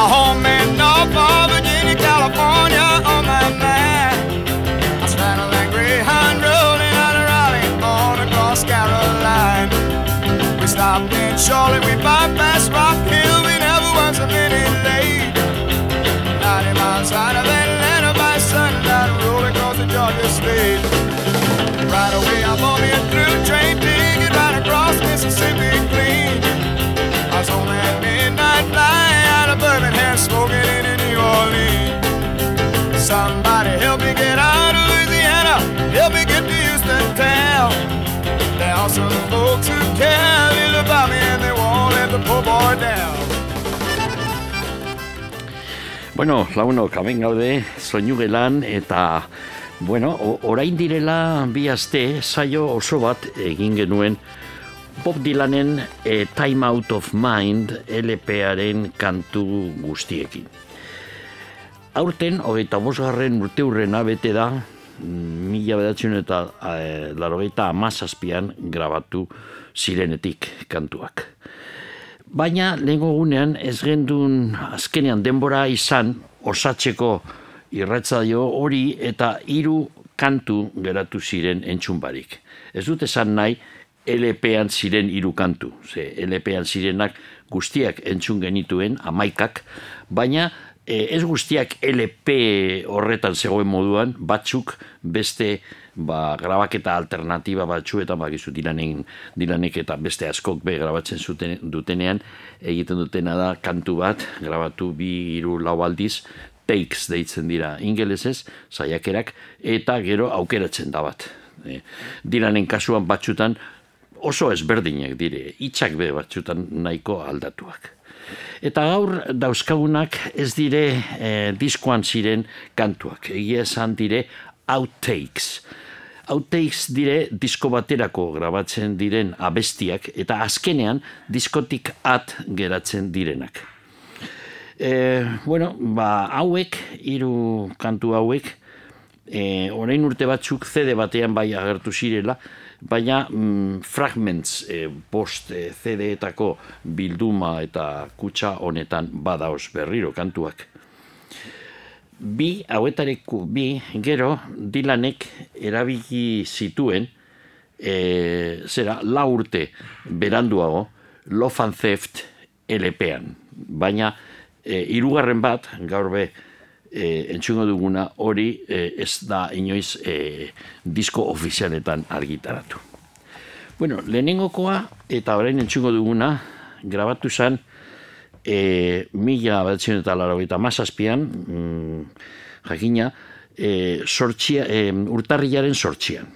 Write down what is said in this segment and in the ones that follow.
My home Are some folks who care a little about me and they won't let the poor boy down. Bueno, launok, hemen gaude, soinu gelan, eta, bueno, orain direla bi aste saio oso bat egin genuen Bob Dylanen e, Time Out of Mind LParen kantu guztiekin. Aurten, hogeita bosgarren urte hurrena bete da, mila bedatzen eta e, larogeita amazazpian grabatu zirenetik kantuak. Baina lehengo gunean ez gendun azkenean denbora izan osatzeko irratzaio hori eta hiru kantu geratu ziren entzun barik. Ez dut esan nahi LP-an ziren hiru kantu. Ze LP-an zirenak guztiak entzun genituen, amaikak, baina ez guztiak LP horretan zegoen moduan, batzuk beste ba, grabaketa alternatiba batzuetan bakizu dilanen, dilanek eta beste askok be grabatzen zuten dutenean egiten dutena da kantu bat grabatu bi hiru lau aldiz takes deitzen dira ingelesez saiakerak eta gero aukeratzen da bat. E, dilanen kasuan batzutan oso ezberdinak dire hitzak be batzutan nahiko aldatuak Eta gaur dauzkagunak ez dire eh, diskoan ziren kantuak. Egia esan dire outtakes. Outtakes dire disko baterako grabatzen diren abestiak eta azkenean diskotik at geratzen direnak. E, bueno, ba, hauek, hiru kantu hauek, e, orain urte batzuk CD batean bai agertu zirela, baina mm, fragments e, bost e, CD-etako bilduma eta kutsa honetan badaoz berriro kantuak. Bi, hauetareko bi, gero, Dylanek erabiki zituen, e, zera, la urte beranduago, Love and Theft LP-an. Baina, e, irugarren bat, gaur be, e, entzungo duguna hori e, ez da inoiz e, disko ofizialetan argitaratu. Bueno, lehenengokoa eta orain entzungo duguna grabatu zen e, mila batzen eta laro eta mazazpian, mm, jakina, e, sortxia, e, urtarriaren sortxian.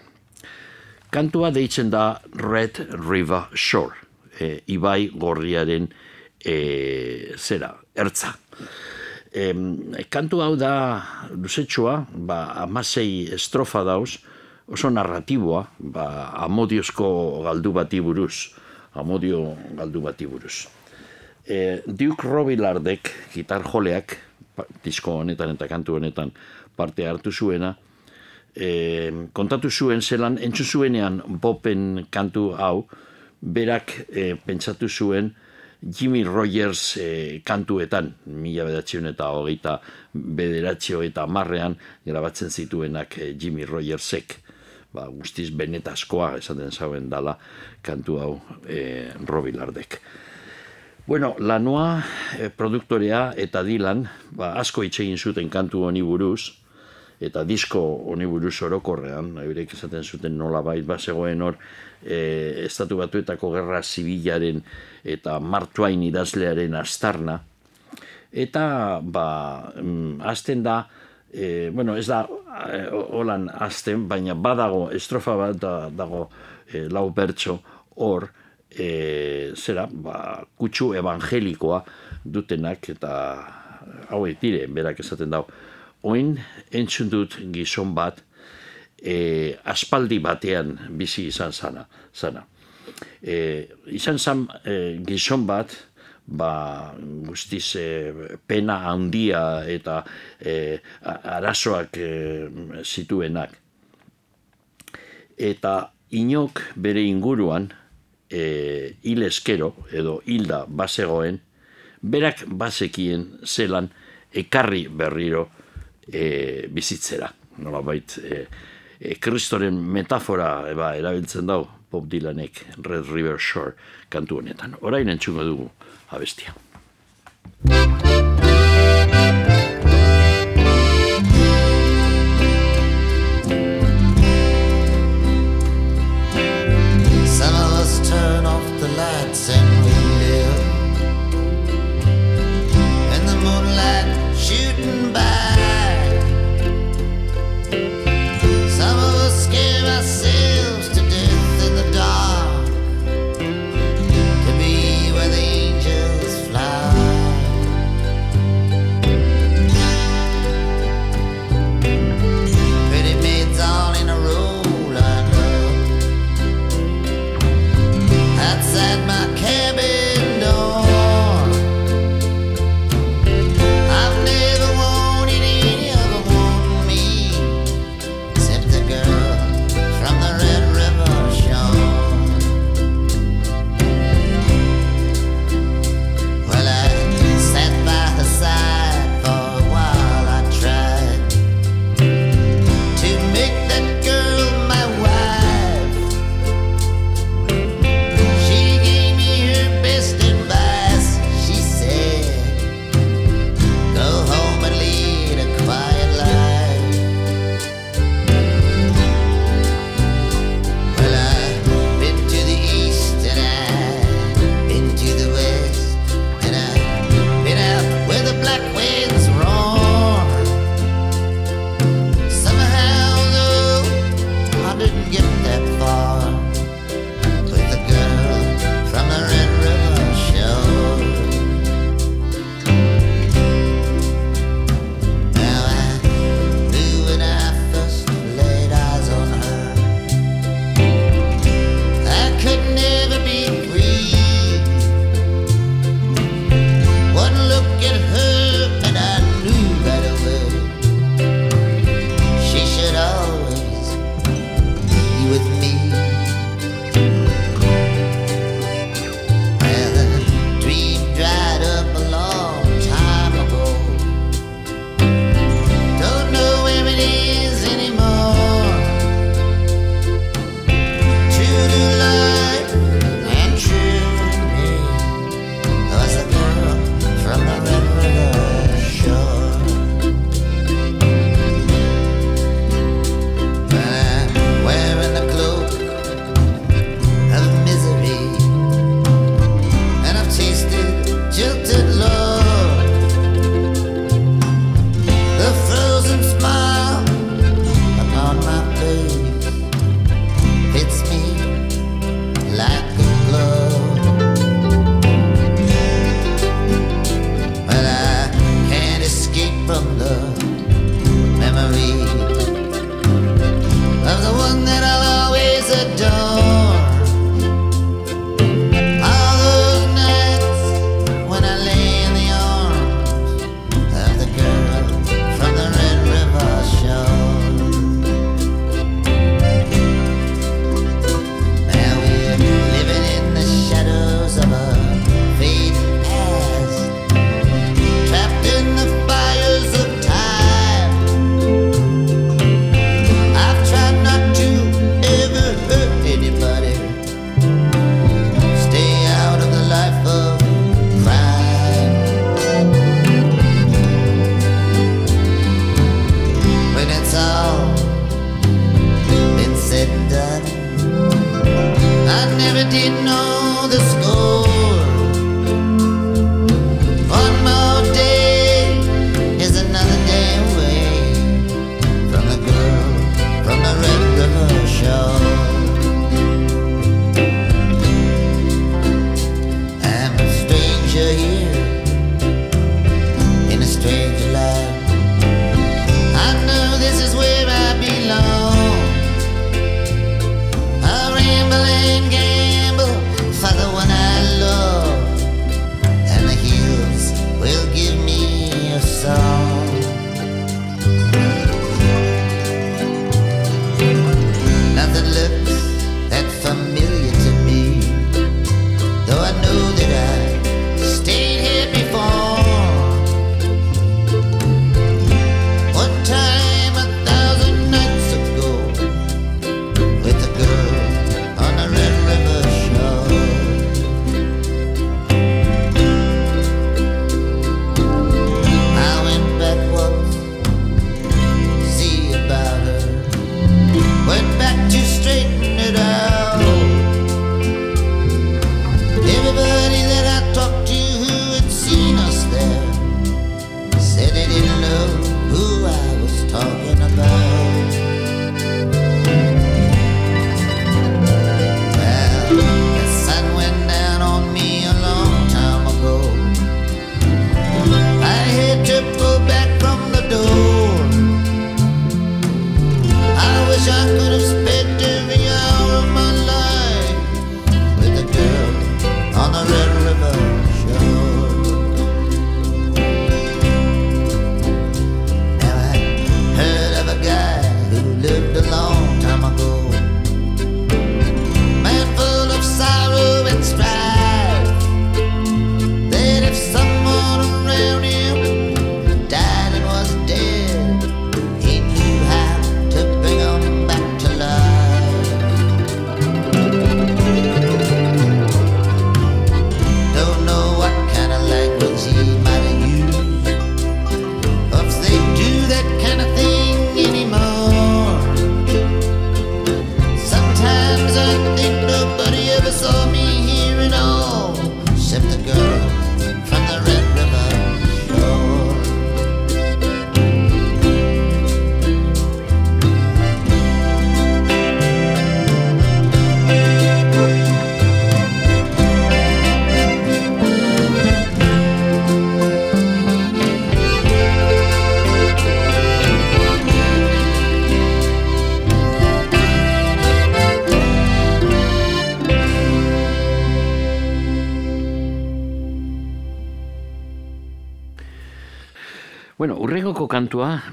Kantua deitzen da Red River Shore, e, Ibai Gorriaren e, zera, ertza. Em, kantu hau da luzetxoa, ba, amasei estrofa dauz, oso narratiboa, ba, amodiozko galdu bati buruz, amodio galdu bati buruz. E, Duke Robilardek, gitar joleak, disko honetan eta kantu honetan parte hartu zuena, e, kontatu zuen zelan, entzun zuenean Bopen kantu hau, berak e, pentsatu zuen Jimmy Rogers e, kantuetan, mila bedatzen eta hogeita bederatxio eta marrean grabatzen zituenak e, Jimmy Rogersek. Ba, guztiz benetazkoa esaten zauen dala kantu hau e, Robilardek. Bueno, lanua e, produktorea eta Dylan ba, asko hitz egin zuten kantu honi buruz, eta disko honi buruz orokorrean, eurek esaten zuten nola bait, ba, zegoen hor, e, estatu batuetako gerra zibilaren eta martuain idazlearen astarna, eta ba, mm, azten da, e, bueno, ez da e, holan azten, baina badago estrofa bat da, dago e, lau bertso hor, e, zera, ba, kutsu evangelikoa dutenak eta hauek dire, berak esaten dau. Oin entzun dut gizon bat, e, aspaldi batean bizi izan zana. zana. E, izan zan e, gizon bat, ba, guztiz e, pena handia eta e, arazoak e, zituenak. Eta inok bere inguruan, e, hil eskero edo hilda bazegoen, berak bazekien zelan ekarri berriro e, bizitzera. Nola bait, e, e, kristoren metafora eba, erabiltzen dau Bob Dylanek Red River Shore kantu honetan. Orain entzungo dugu abestia.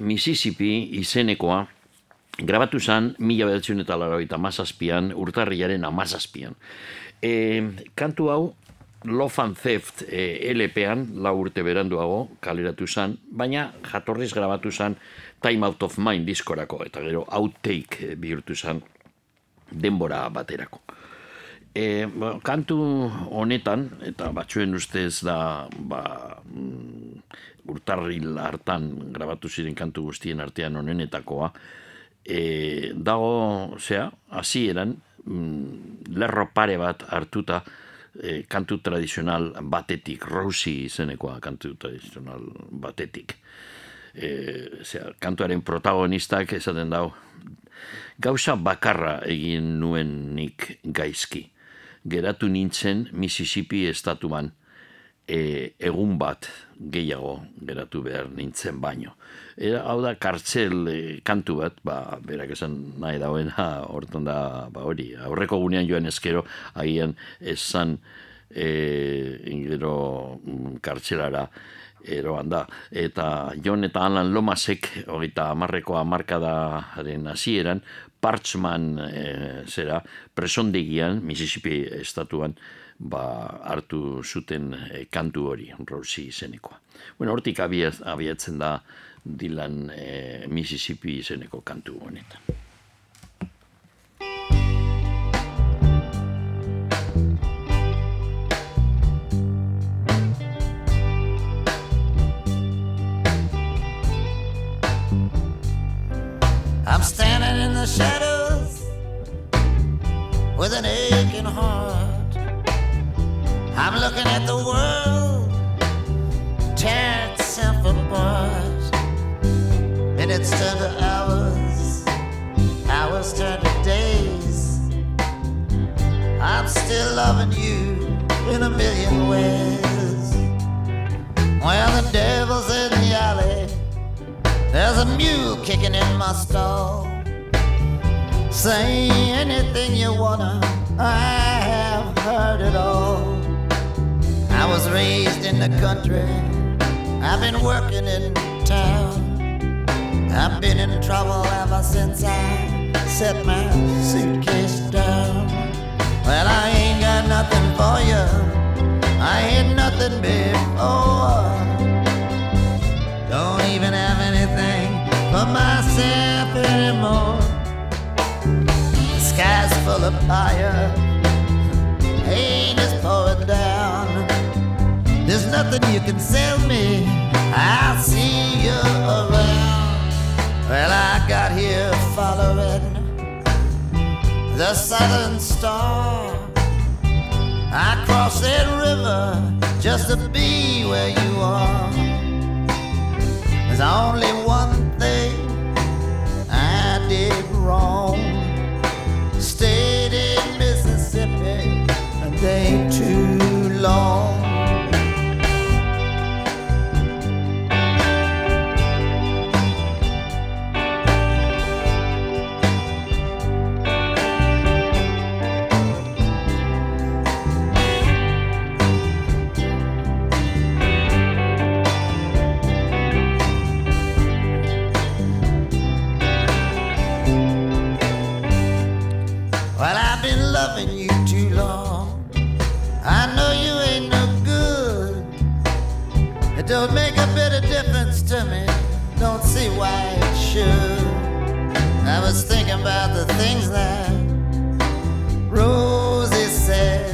Mississippi izenekoa, grabatu zen mila bedatzen eta laroita mazazpian, urtarriaren amazazpian. E, kantu hau, Love and Theft e, LP-an, lau urte beranduago, kaleratu zen, baina jatorriz grabatu zen Time Out of Mind diskorako, eta gero outtake bihurtu zen denbora baterako. E, ba, kantu honetan, eta batzuen ustez da, ba, mm, urtarril hartan grabatu ziren kantu guztien artean honenetakoa, e, dago, zea, hasi eran, mm, lerro pare bat hartuta e, kantu tradizional batetik, Rosi izenekoa kantu tradizional batetik. E, zea, kantuaren protagonistak esaten dago, gauza bakarra egin nuen nik gaizki. Geratu nintzen Mississippi estatuan, e, egun bat gehiago geratu behar nintzen baino. Era, hau da, kartzel e, kantu bat, ba, berak esan nahi dauena, hortan da, ba, hori, aurreko gunean joan eskero, agian esan e, ingero mm, kartzelara eroan da. Eta Jon eta Alan Lomasek, hogeita amarreko amarkadaren hasieran, Parchman e, zera, presondegian, Mississippi estatuan, ba, hartu zuten e, kantu hori, Rosi izenekoa. Bueno, hortik abiatzen da Dylan e, Mississippi izeneko kantu honetan. I'm standing in the shadows with an aching heart. I'm looking at the world tear itself apart. Minutes turn to hours, hours turn to days. I'm still loving you in a million ways. Well, the devil's in the alley. There's a mule kicking in my stall. Say anything you wanna, I have heard it all. I was raised in the country. I've been working in town. I've been in trouble ever since I set my suitcase down. Well, I ain't got nothing for you. I ain't nothing before. Don't even have anything for myself anymore. The sky's full of fire. Nothing you can sell me. I'll see you around. Well, I got here following the southern star. I crossed that river just to be where you are. There's only one thing I did wrong. Stayed in Mississippi a day too long. Don't make a bit of difference to me. Don't see why it should. I was thinking about the things that Rosie said.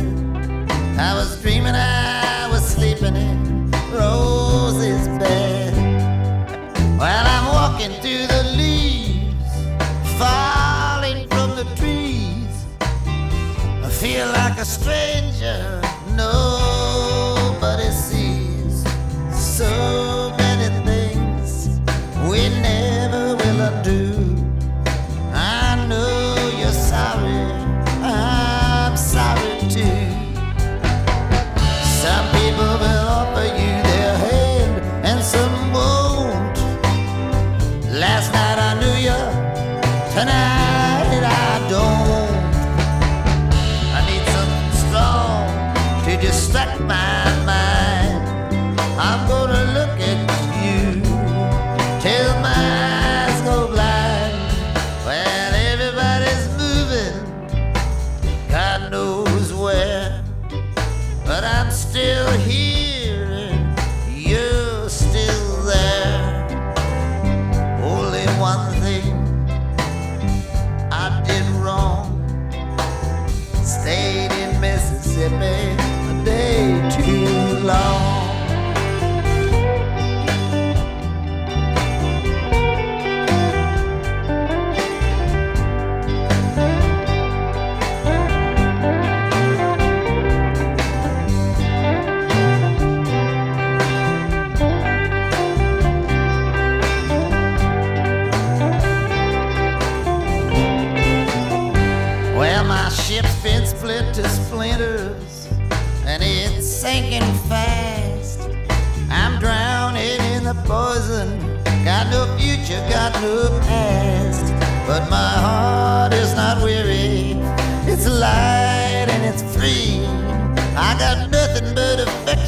I was dreaming I was sleeping in Rosie's bed. While I'm walking through the leaves, falling from the trees. I feel like a stranger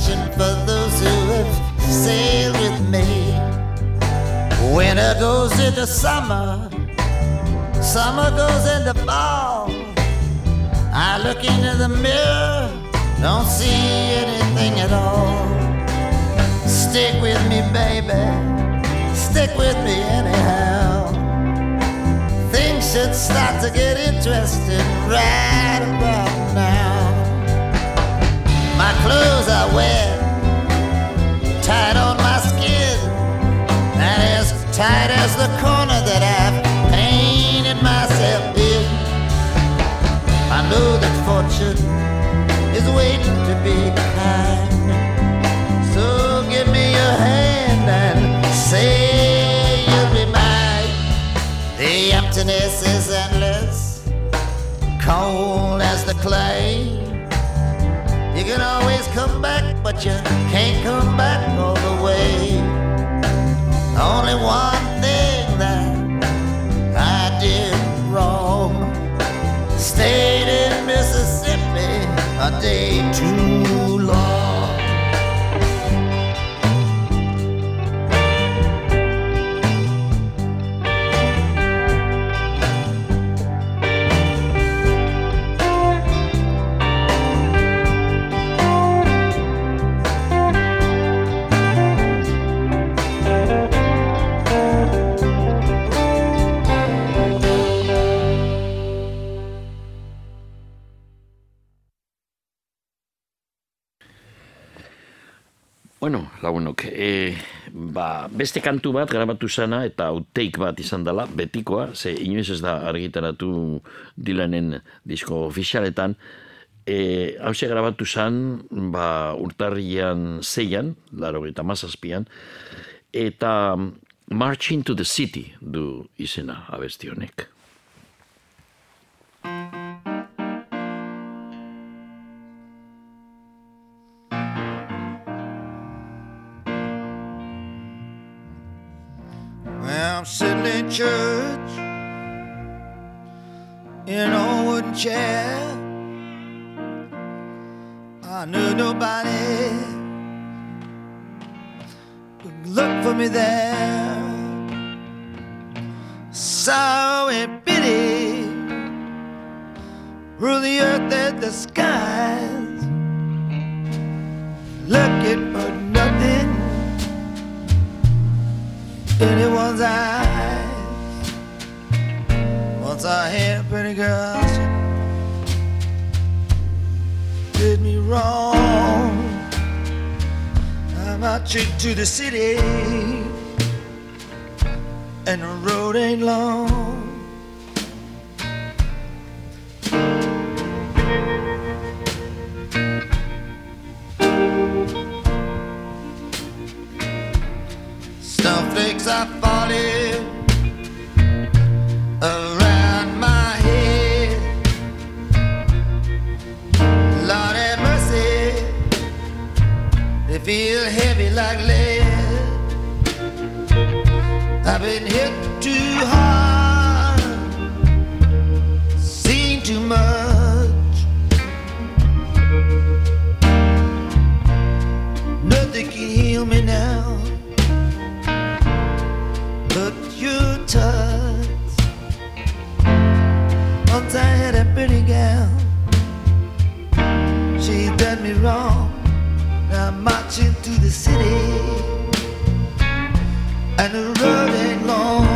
affection for those who have sailed with me. Winter goes into summer. Summer goes into fall. I look into the mirror, don't see anything at all. Stick with me, baby. Stick with me anyhow. Things should start to get interesting right about now. Clothes are wet, tied on my skin, and as tight as the corner that I've painted myself in. I know that fortune is waiting to be kind. So give me your hand and say you'll be mine. The emptiness is endless, cold as the clay. Can always come back, but you can't come back all the way. Only one thing that I did wrong. Stayed in Mississippi a day too ba, beste kantu bat grabatu zana eta outtake bat izan dela, betikoa, ze inoiz ez da argitaratu dilanen disko ofizialetan, e, hause grabatu zan, ba, urtarrian zeian, laro eta mazazpian, eta March into the City du izena abesti honek. I'm sitting in church in old wooden chair. I knew nobody would look for me there. Sorrow and pity rule the earth and the skies. Looking for nothing anyone's eyes. Once I had a pretty girl, did me wrong. I'm out to the city, and the road ain't long. Snowflakes are falling around my head. Lord have mercy, they feel heavy like lead. I've been hit too hard, seen too much. Nothing can heal me now touch. Once I had a pretty gal, she done me wrong. Now I'm marching through the city, and the road ain't long.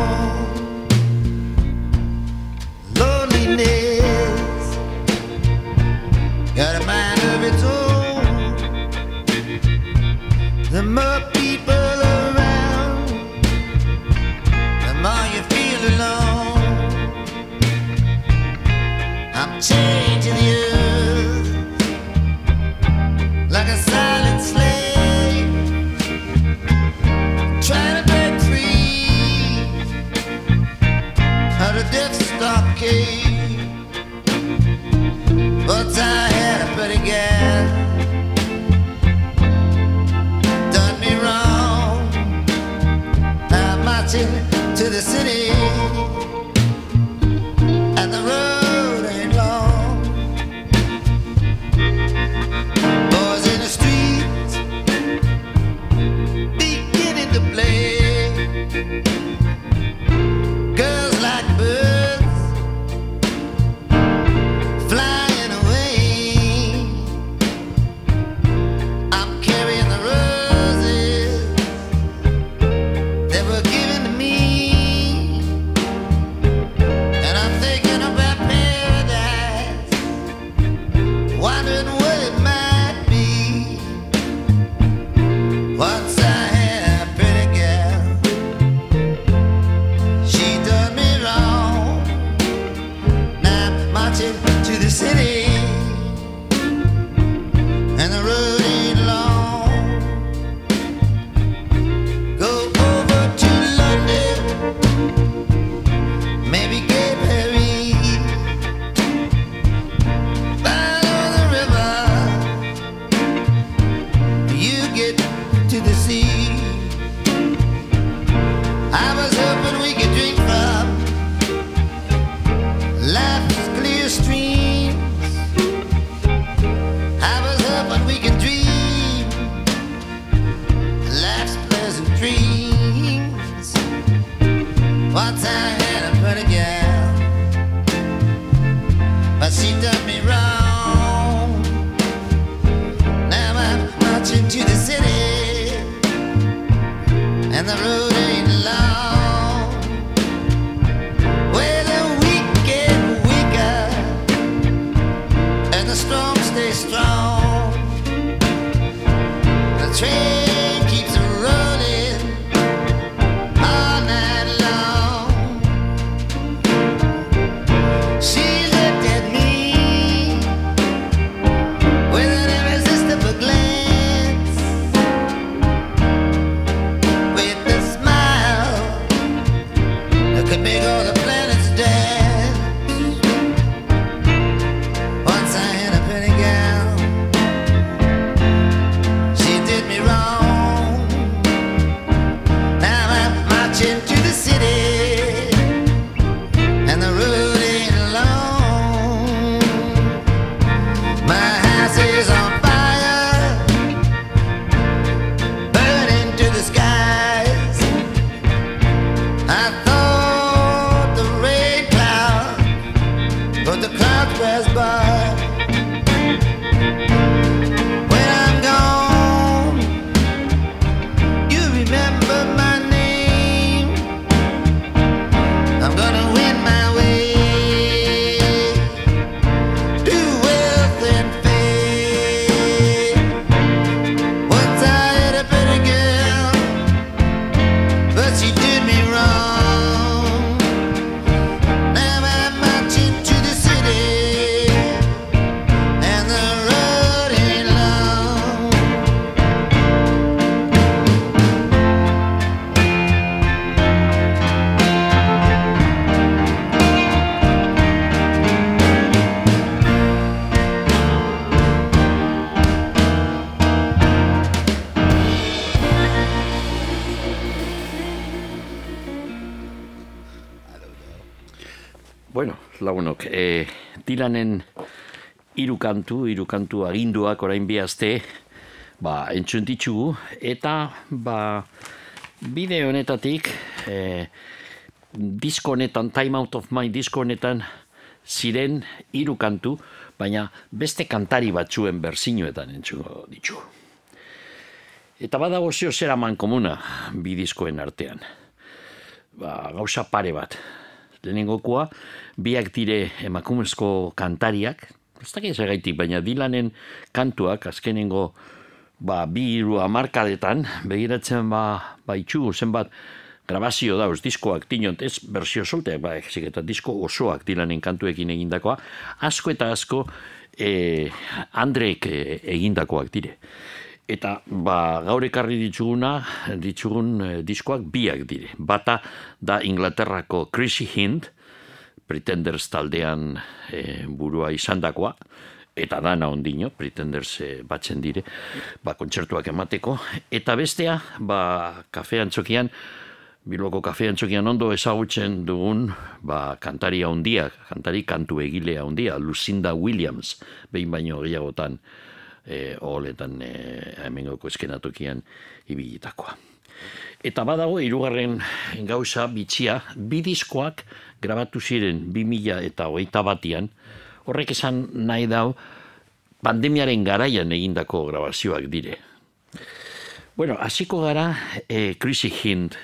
Dylanen hiru kantu, hiru kantu aginduak orain bi aste, ba, entzun ditugu, eta ba, bide honetatik, e, disko honetan, Time Out of My disko honetan, ziren hiru kantu, baina beste kantari batzuen berzinuetan entzuko ditu. Eta badago zio zera mankomuna bi diskoen artean. Ba, gauza pare bat, Lehenengokoa, biak dire emakumezko kantariak, ez dakit gaitik, baina dilanen kantuak, azkenengo ba, bi iru amarkadetan, begiratzen ba, ba itxugu zenbat grabazio dauz, diskoak tinot, ez berzio solteak, ba, ezik eta disko osoak dilanen kantuekin egindakoa, asko eta asko e, Andrek e, egindakoak dire. Eta ba, gaur ekarri dituguna, ditugun e, diskoak biak dire. Bata da Inglaterrako Chrissy Hind, Pretenders taldean e, burua izandakoa, eta dana ondino, Pretenders e, batzen dire, ba, kontzertuak emateko. Eta bestea, ba, kafean txokian, Bilboko kafean txokian ondo ezagutzen dugun ba, kantaria handia, kantari kantu egilea handia, Lucinda Williams, behin baino gehiagotan e, oholetan e, hemengoko eskenatokian ibilitakoa. Eta badago, irugarren gauza bitxia, bidizkoak grabatu ziren 2000 eta hogeita batian, horrek esan nahi dau, pandemiaren garaian egindako grabazioak dire. Bueno, hasiko gara e, Chrissy Hind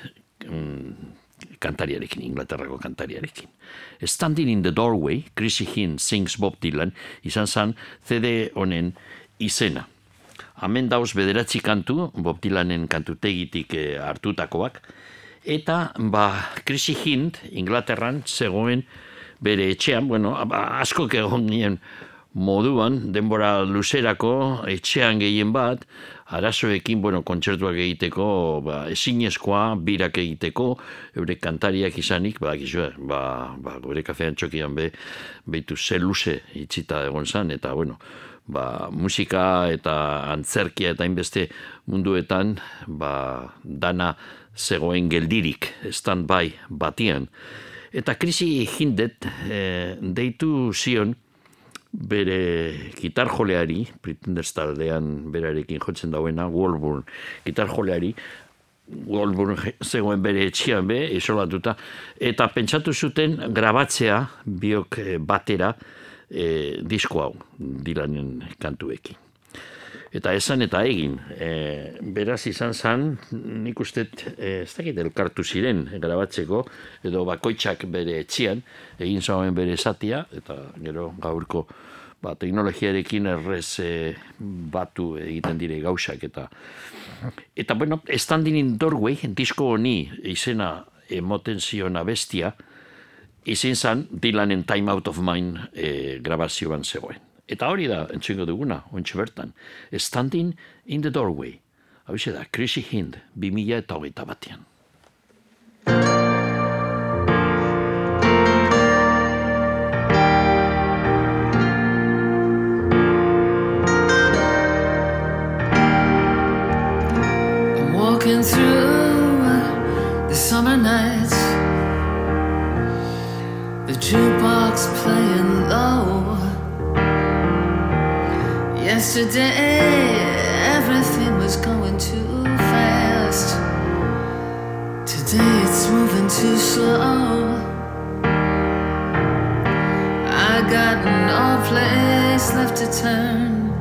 mm, kantariarekin, Inglaterrako kantariarekin. Standing in the Doorway, Chrissy Hinn sings Bob Dylan, izan zan CD honen izena. Hemen dauz bederatzi kantu, Bob Dylanen kantutegitik e, hartutakoak, eta ba, Chrissy Hinn, Inglaterran, zegoen bere etxean, bueno, asko egon nien moduan, denbora luzerako, etxean gehien bat, arazoekin, bueno, kontzertuak egiteko, ba, ezinezkoa, birak egiteko, eure kantariak izanik, ba, gizue, ba, ba, gure kafean txokian be, behitu ze luze itxita egon zan, eta, bueno, ba, musika eta antzerkia eta inbeste munduetan, ba, dana zegoen geldirik, stand-by batian. Eta krisi hindet, e, deitu zion, bere gitar joleari, Pretenders taldean berarekin jotzen dauena, Wolburn gitar joleari, Wolburn zegoen bere etxian be, isolatuta, eta pentsatu zuten grabatzea biok eh, batera e, disko hau, dilanen kantuekin. Eta esan eta egin, e, beraz izan zan, nik uste, e, ez dakit elkartu ziren grabatzeko, edo bakoitzak bere etxian, egin zauen bere esatia, eta gero gaurko ba, teknologiarekin errez e, batu egiten dire gauzak, eta eta bueno, standing in doorway, disko honi izena emoten zion abestia, izin zan, Dylanen Time Out of Mind e, grabazioan zegoen. Eta hori da, entzuingo duguna, ontsi bertan. Standing in the doorway. Hau da, Chrissy Hind, 2000 eta hogeita batean. Yesterday, everything was going too fast. Today, it's moving too slow. I got no place left to turn.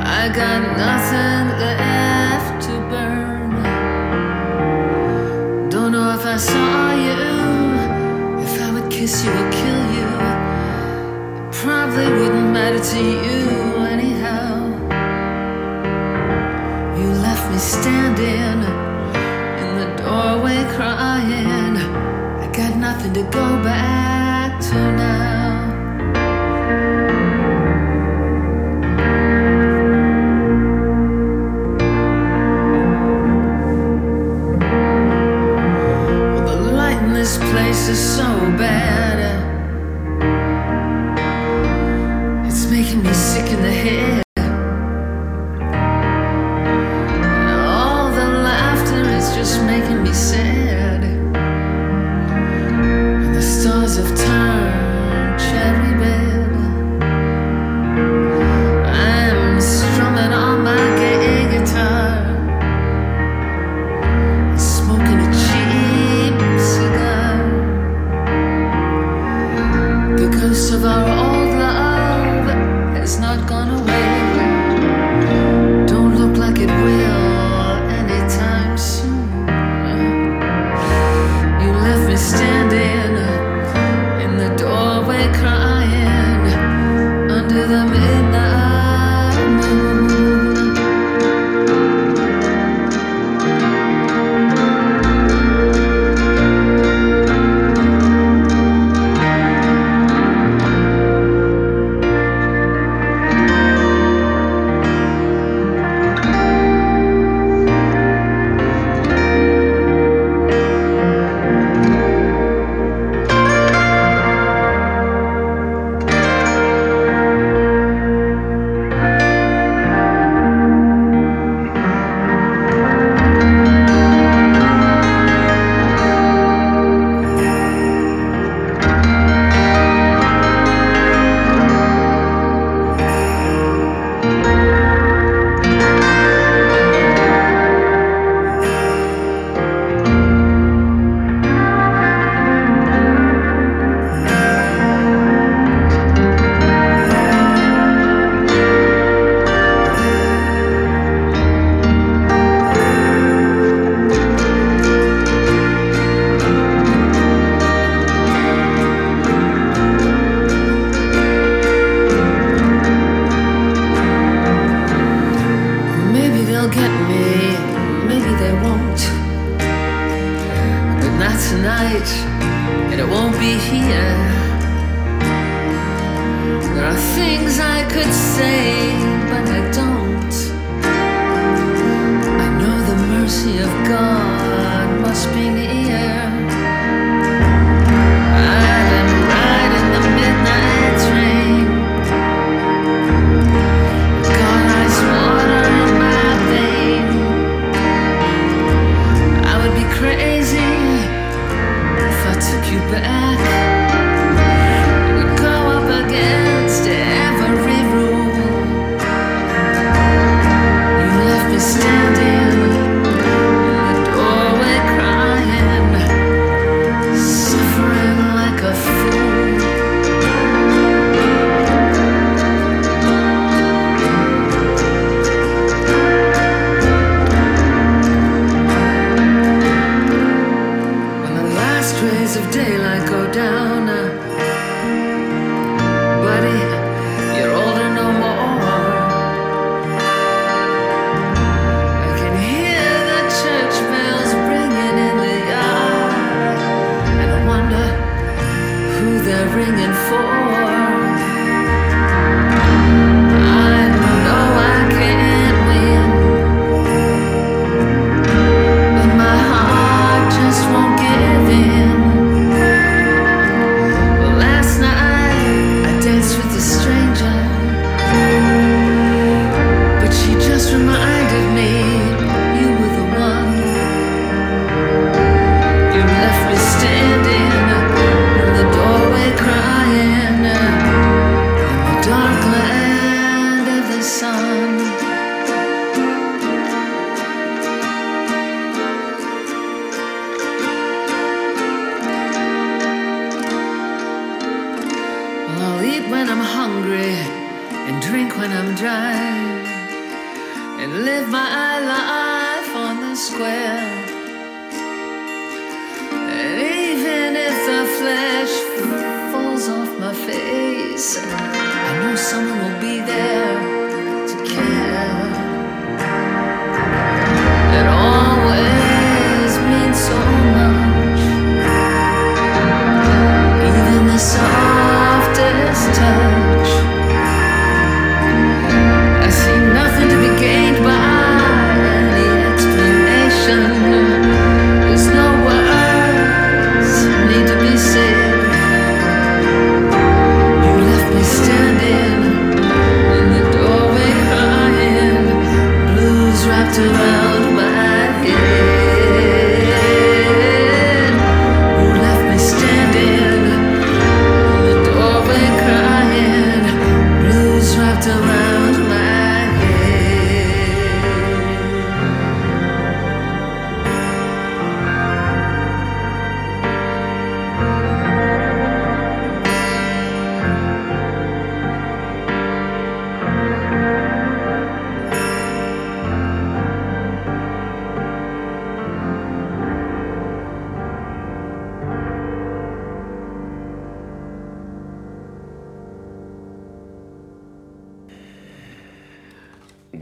I got nothing left matter to you anyhow. You left me standing in the doorway crying. I got nothing to go back to now.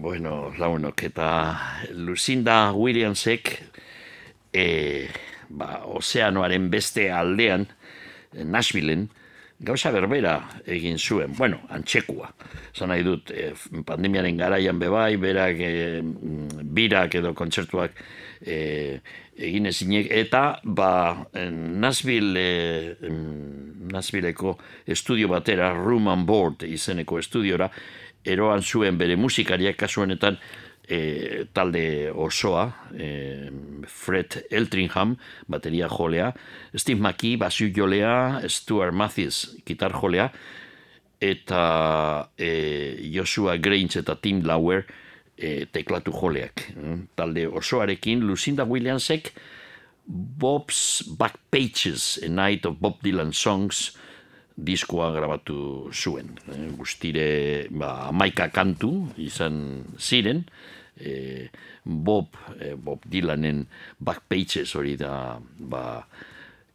Bueno, launok, eta Lucinda Williamsek e, ba, ozeanoaren beste aldean, Nashvilleen, gauza berbera egin zuen, bueno, antxekua. Zan nahi dut, e, pandemiaren garaian bebai, berak e, birak edo kontzertuak e, egin ezinek, eta ba, Nashville, e, Nashvilleko estudio batera, Room and Board izeneko estudiora, eroan zuen bere musikariak kasuanetan e, talde osoa, e, Fred Eltringham, bateria jolea, Steve McKee, basu jolea, Stuart Matthews, gitar jolea, eta e, Joshua Grange eta Tim Lauer e, teklatu joleak. Talde osoarekin, Lucinda Williamsek, Bob's Back Pages, A Night of Bob Dylan Songs, diskoa grabatu zuen. E, guztire ba, maika kantu izan ziren, e, Bob, e, Bob Dylanen backpages hori da ba,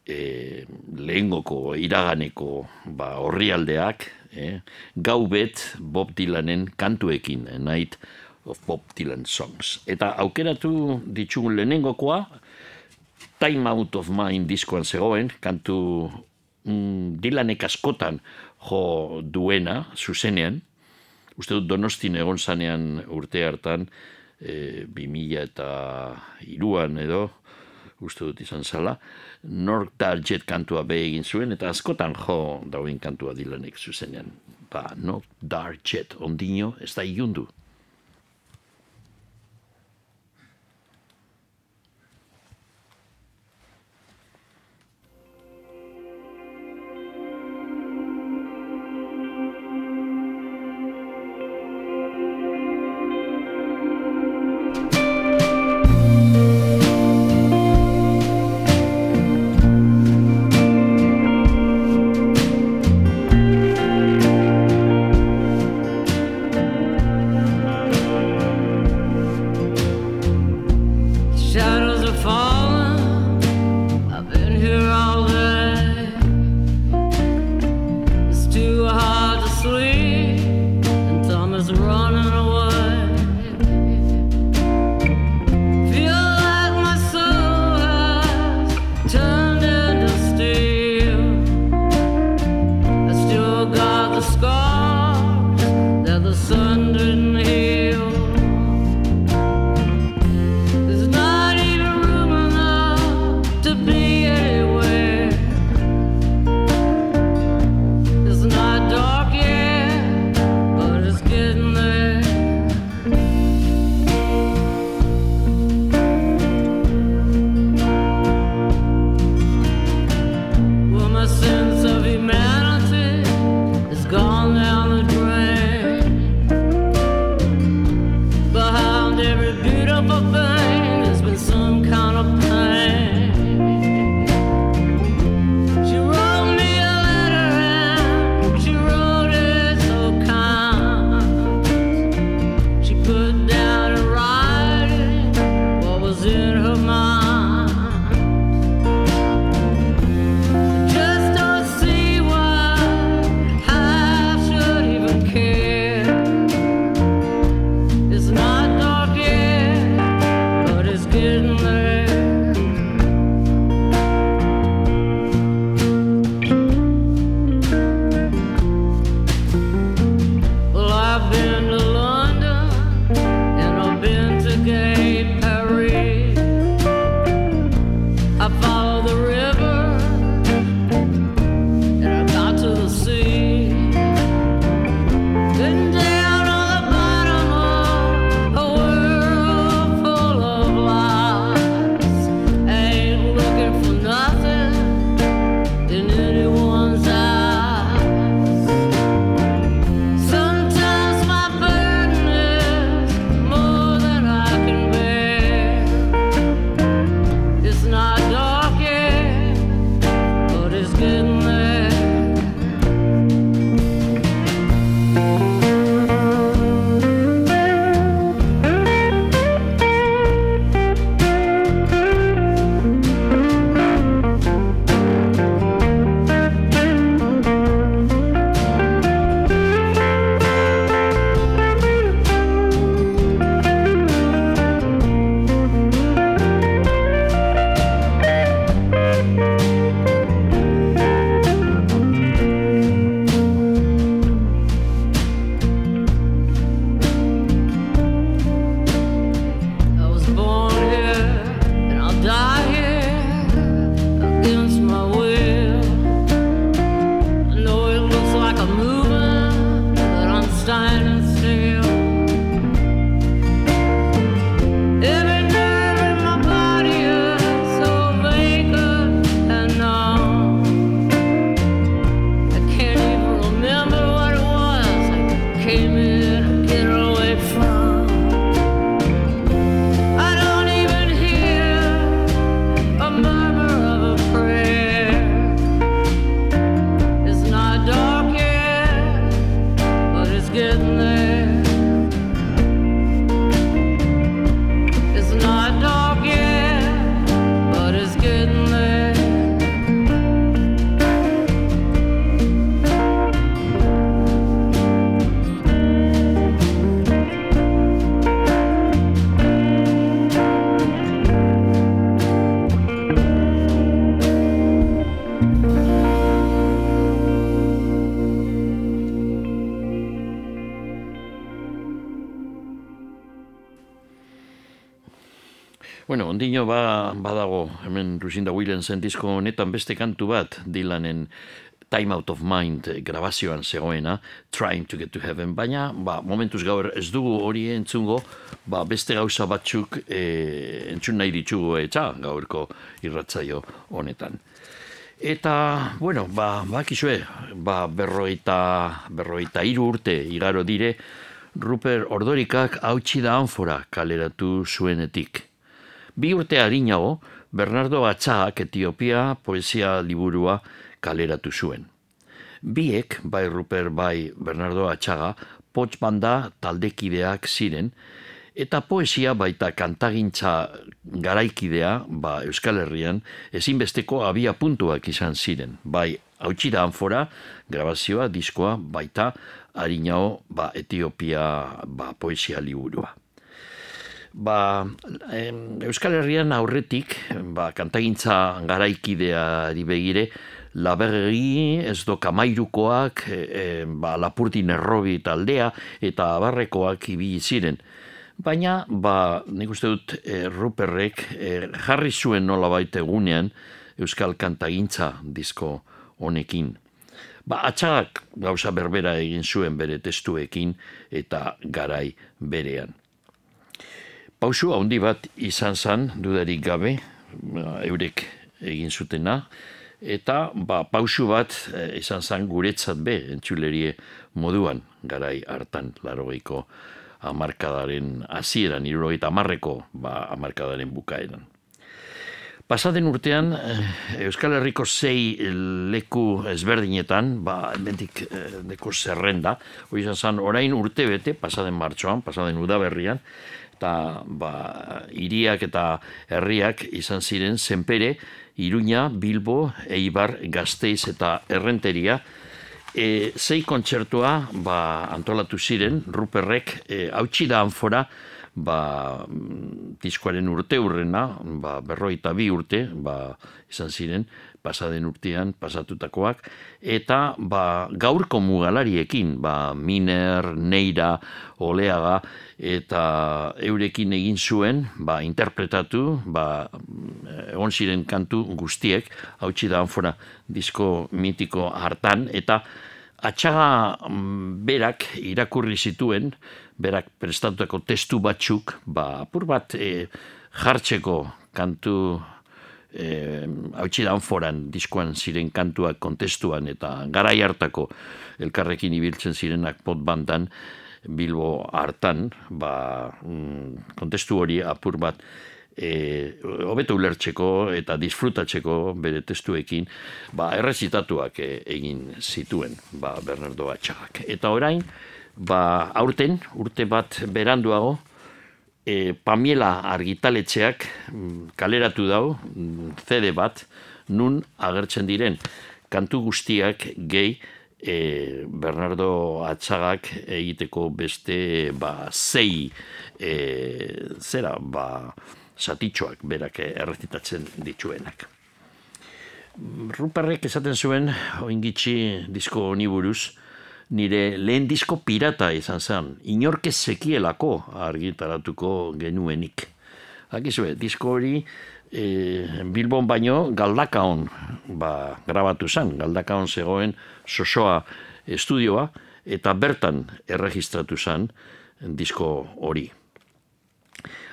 e, lehengoko iraganeko ba, horrialdeak, e, gau bet Bob Dylanen kantuekin, e, Night of Bob Dylan Songs. Eta aukeratu ditugun lehenengokoa, Time Out of Mind diskoan zegoen, kantu mm, Dylanek askotan jo duena, zuzenean, uste dut donostin egon zanean urte hartan, e, 2000 eta iruan edo, uste dut izan zala, North Darjet kantua behe egin zuen, eta askotan jo dauen kantua dilanek zuzenean. Ba, North Darjet, ondino, ez da iundu. Lucinda Williamsen disko honetan beste kantu bat, Dylanen Time Out of Mind eh, grabazioan zegoena, Trying to Get to Heaven, baina ba, momentuz gaur ez dugu hori entzungo, ba, beste gauza batzuk e, entzun nahi ditugu eta gaurko irratzaio honetan. Eta, bueno, ba, bakizue, ba, berroita, berroita iru urte igaro dire, Rupert Ordorikak hautsi da anfora kaleratu zuenetik. Bi urte harinago, Bernardo Atxagak Etiopia poesia liburua kaleratu zuen. Biek, bai Rupert bai Bernardo Atxaga, pots banda taldekideak ziren, eta poesia baita kantagintza garaikidea, ba Euskal Herrian, ezinbesteko abia puntuak izan ziren. Bai, hautsi da anfora, grabazioa, diskoa, baita, harinao, ba, Etiopia ba, poesia liburua. Ba, em, Euskal Herrian aurretik, ba, kantagintza garaikideari begire, laberri ez do kamairukoak, e, e, ba, lapurtin errobi taldea, eta abarrekoak ibili ziren. Baina, ba, nik uste dut, e, Ruperrek e, jarri zuen nola baita egunean Euskal Kantagintza disko honekin. Ba, atxagak gauza berbera egin zuen bere testuekin eta garai berean. Pausu handi bat izan zan, dudarik gabe, ba, eurek egin zutena, eta ba, pausu bat eh, izan zan guretzat be, entzulerie moduan, garai hartan, larogeiko amarkadaren hasieran, irurogeita amarreko ba, amarkadaren bukaeran. Pasaden urtean, eh, Euskal Herriko zei leku ezberdinetan, ba, bendik eh, deko zerrenda, hori izan zan, orain urte bete, pasaden martxoan, pasaden udaberrian, eta ba, iriak eta herriak izan ziren zenpere, Iruña, Bilbo, Eibar, Gasteiz eta Errenteria, e, zei kontzertua ba, antolatu ziren, Ruperrek, e, hautsi da anfora, ba, mm, diskoaren urte urrena, ba, berroita bi urte, ba, izan ziren, pasaden urtean pasatutakoak, eta ba, gaurko mugalariekin, ba, Miner, Neira, Oleaga, eta eurekin egin zuen, ba, interpretatu, ba, egon ziren kantu guztiek, hautsi da anfora disko mitiko hartan, eta atxaga mm, berak irakurri zituen, berak prestatutako testu batzuk, ba, apur bat e, jartzeko kantu e, hautsi da anforan diskoan ziren kantuak kontestuan eta garai hartako elkarrekin ibiltzen zirenak pot bandan Bilbo hartan, ba, mm, kontestu hori apur bat e, hobeto ulertzeko eta disfrutatzeko bere testuekin, ba, errezitatuak e, egin zituen, ba, Bernardo Atxagak. Eta orain, ba, aurten, urte bat beranduago, e, Pamiela argitaletxeak mm, kaleratu dau, mm, CD bat, nun agertzen diren kantu guztiak gehi e, Bernardo Atxagak egiteko beste ba, zei e, zera ba, satitxoak berak erretitatzen dituenak. Ruperrek esaten zuen, oingitxi disko honi buruz, nire lehen disko pirata izan zen, inorke sekielako argitaratuko genuenik. Akizue, disko hori e, Bilbon baino galdakaon ba, grabatu zen, galdakaon zegoen sosoa estudioa, eta bertan erregistratu zen disko hori.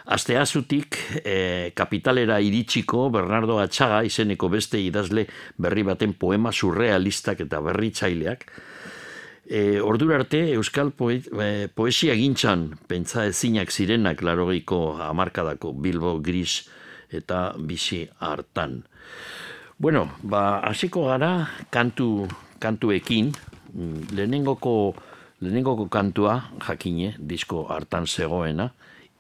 Aste azutik, e, kapitalera iritsiko Bernardo Atxaga izeneko beste idazle berri baten poema surrealistak eta berritzaileak, E, ordura arte, Euskal poet, e, poesia gintzan, pentsa ezinak zirenak larogeiko amarkadako Bilbo Gris eta bizi hartan. Bueno, ba, hasiko gara kantu, kantuekin, mm, lehenengoko, lehenengoko kantua, jakine, disko hartan zegoena,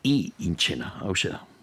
i intxena, hau da.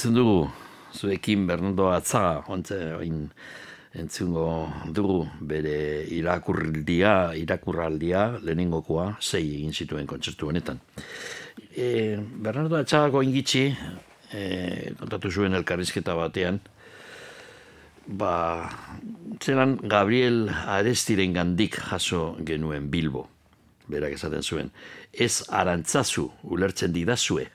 Entzun dugu, zuekin Bernardo Atzaga, ontze, oin, entzungo dugu bere irakurraldia, irakurraldia, lehenengokoa, sei egin zituen kontzertu honetan. E, Bernardo Atxagako ingitxi, e, kontatu zuen elkarrizketa batean, ba, zelan Gabriel Arestiren gandik jaso genuen Bilbo, berak esaten zuen, ez arantzazu ulertzen didazue,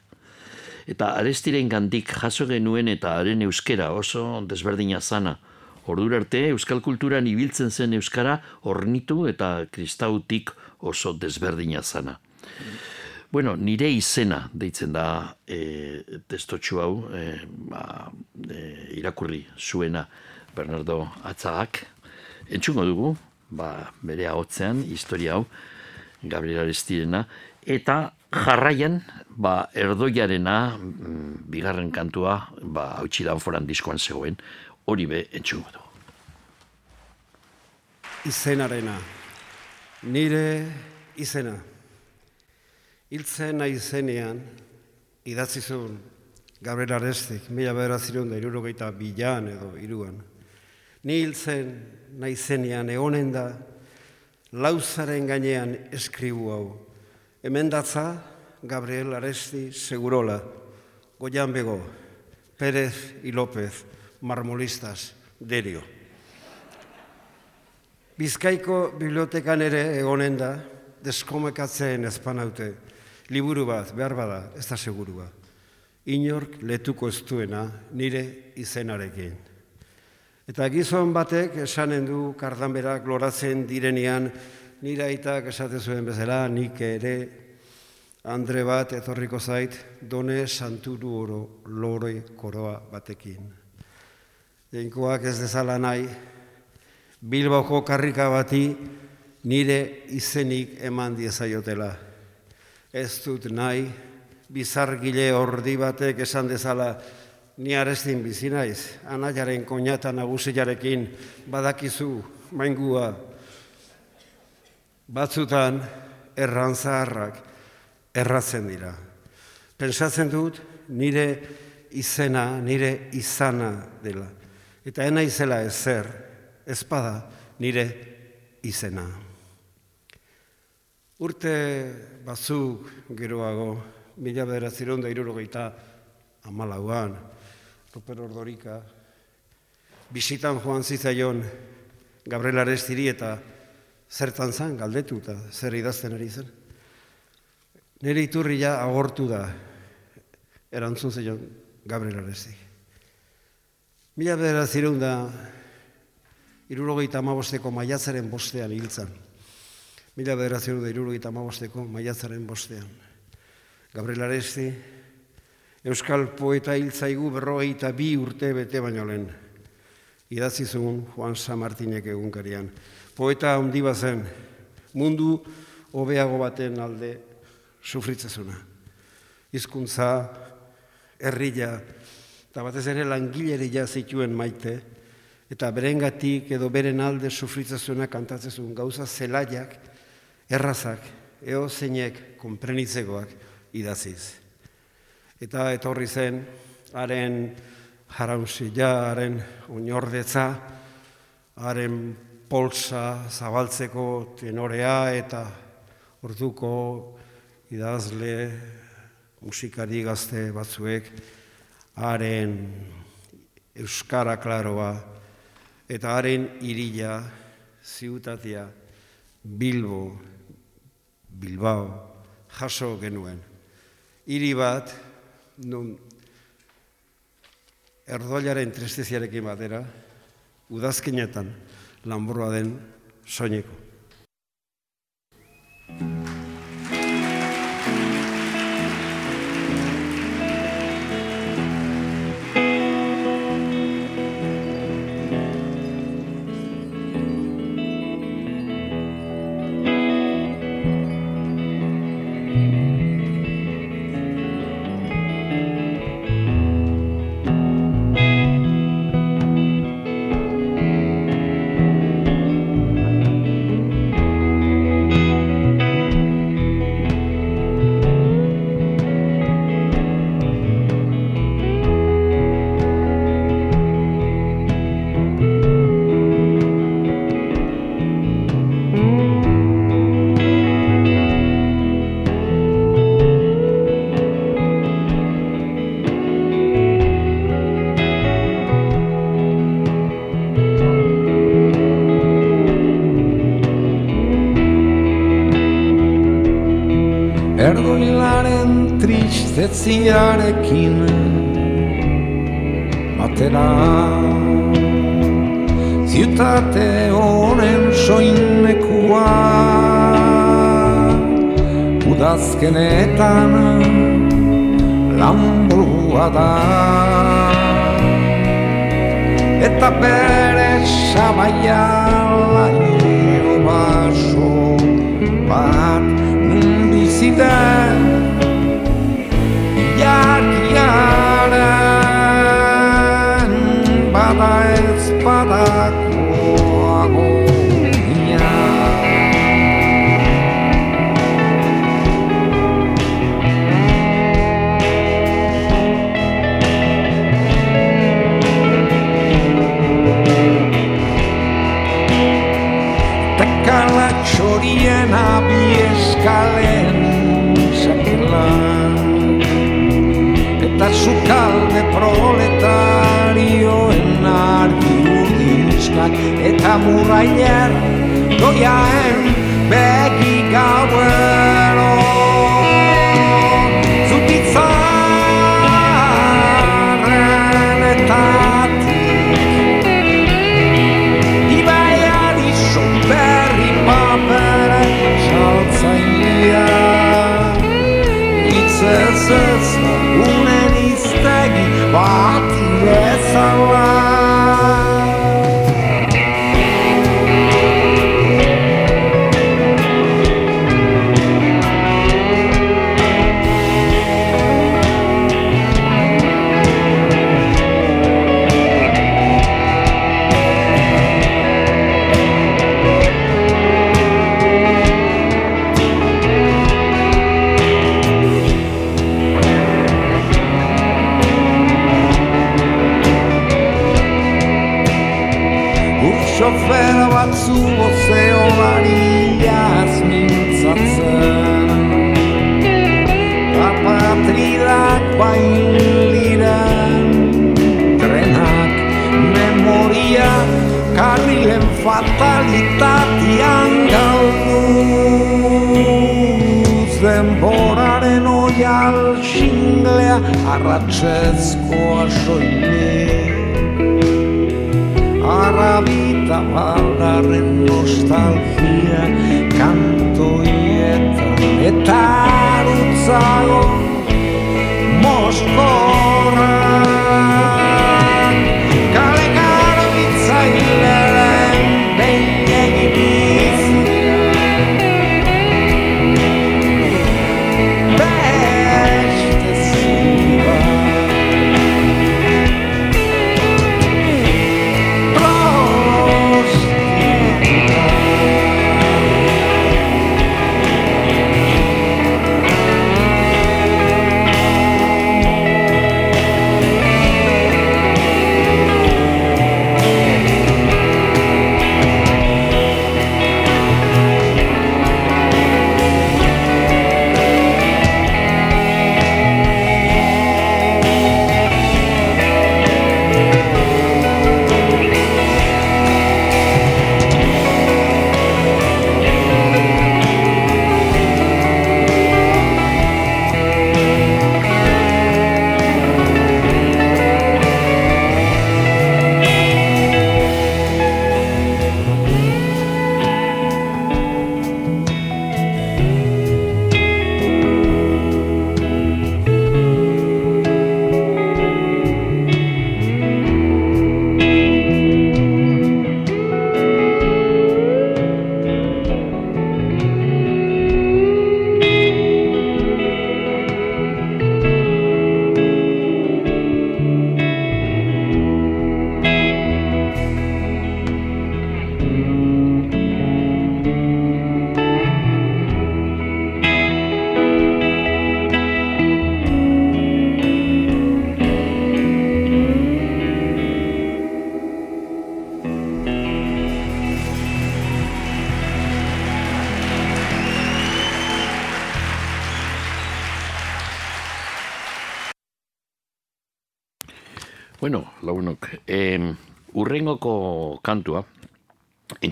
eta arestiren gandik jaso genuen eta haren euskera oso desberdina zana. Ordura arte, euskal kulturan ibiltzen zen euskara ornitu eta kristautik oso desberdina zana. Bueno, nire izena deitzen da e, testotxu hau, e, ba, e, irakurri zuena Bernardo Atzagak. Entzungo dugu, ba, bere ahotzean, historia hau, Gabriel Arestirena, eta jarraian, ba, erdoiarena, mm, bigarren kantua, ba, hautsi foran diskoan zegoen, hori be entzungo dugu. Izenarena. Nire izena. Hiltzen nahi zenean, idatzi zuen Gabriel Arestik, mila bederaziron da irurogeita bilan edo iruan. Ni hiltzen nahi zenean egonen da, lauzaren gainean eskribu hau. Hemen datza, Gabriel Aresti segurola, Goian Bego, Pérez y López, marmolistas, derio. Bizkaiko bibliotekan ere egonen da, deskomekatzen ezpanaute, liburu bat, behar bada, ez da segurua. Inork letuko ez duena nire izenarekin. Eta gizon batek esanen du kardanberak loratzen direnean, nire aitak esaten zuen bezala, nik ere Andre bat etorriko zait, done santuru oro lore koroa batekin. Jainkoak ez dezala nahi, Bilboko karrika bati nire izenik eman diezaiotela. Ez dut nahi, bizargile ordi batek esan dezala, ni arestin bizi naiz, anaiaren koñata nagusiarekin badakizu, maingua. Batzutan, errantzaharrak, erratzen dira. Pentsatzen dut nire izena, nire izana dela. Eta ena izela ezer, ezpada nire izena. Urte batzuk geroago, mila bederatziron da irurogeita amalauan, Ruper Ordorika, bisitan joan zitzaion Gabriel Arestiri eta zertan zan galdetu eta zer idazten ari zen. Nire iturria agortu da, erantzun zeion Gabriel Aresti. Mila bederatziron da irurogeita amabosteko maiatzaren bostean hiltzan. Mila bederatziron da irurogeita amabosteko maiatzaren bostean. Gabriel Aresti, Euskal poeta hiltzaigu berrogeita bi urte bete baino lehen. Idatzi zuen Juan San Martinek egunkarian. Poeta handi bazen, mundu hobeago baten alde sufritzezuna. Hizkuntza, herrila, eta batez ere langileria zituen maite, eta berengatik edo beren alde sufritzezuna kantatzezun gauza zelaiak, errazak, eo zeinek konprenitzegoak idaziz. Eta etorri zen, haren jarausila, haren oinordetza, haren polsa zabaltzeko tenorea eta orduko idazle musikari gazte batzuek haren euskara klaroa eta haren irila ziutatia Bilbo, Bilbao, jaso genuen. Hiri bat, nun erdoilaren tristeziarekin batera, udazkinetan lanburua den soineko. Tristeziarekin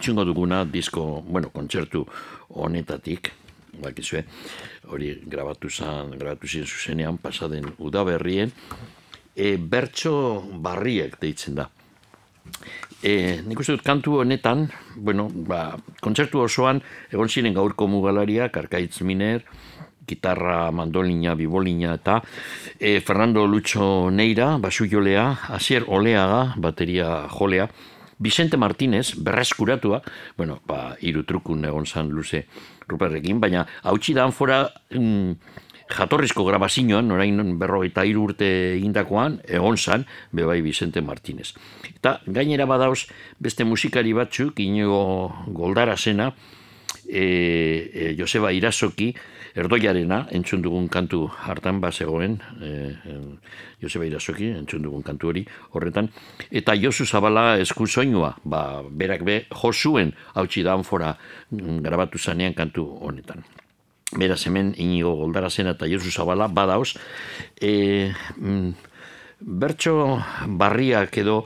entzungo duguna disko, bueno, kontzertu honetatik, bakizue, hori grabatu zan, grabatu ziren zuzenean, pasaden udaberrien, e, bertso barriek deitzen da. E, nik uste dut kantu honetan, bueno, ba, kontzertu osoan, egon ziren gaurko mugalariak, Arkaitz Miner, gitarra, mandolina, bibolina eta e, Fernando Lucho Neira, basu jolea, Asier Oleaga, bateria jolea, Vicente Martínez, berreskuratua, bueno, ba, iru trukun egon zan luze ruperrekin, baina hautsi da fora mm, jatorrizko grabazioan, orain berrogeita hiru urte egindakoan, egon zan, bebai Vicente Martínez. Eta gainera badauz beste musikari batzuk, inigo goldara zena, e, e, Joseba Irasoki, erdoiarena, entzun dugun kantu hartan bazegoen, e, e, Joseba Irasoki, entzun dugun kantu hori horretan, eta Josu Zabala esku soinua, ba, berak be, josuen hautsi da fora mm, grabatu zanean kantu honetan. Beraz, hemen inigo goldarazen eta Josu Zabala badauz. E, mm, bertso barriak edo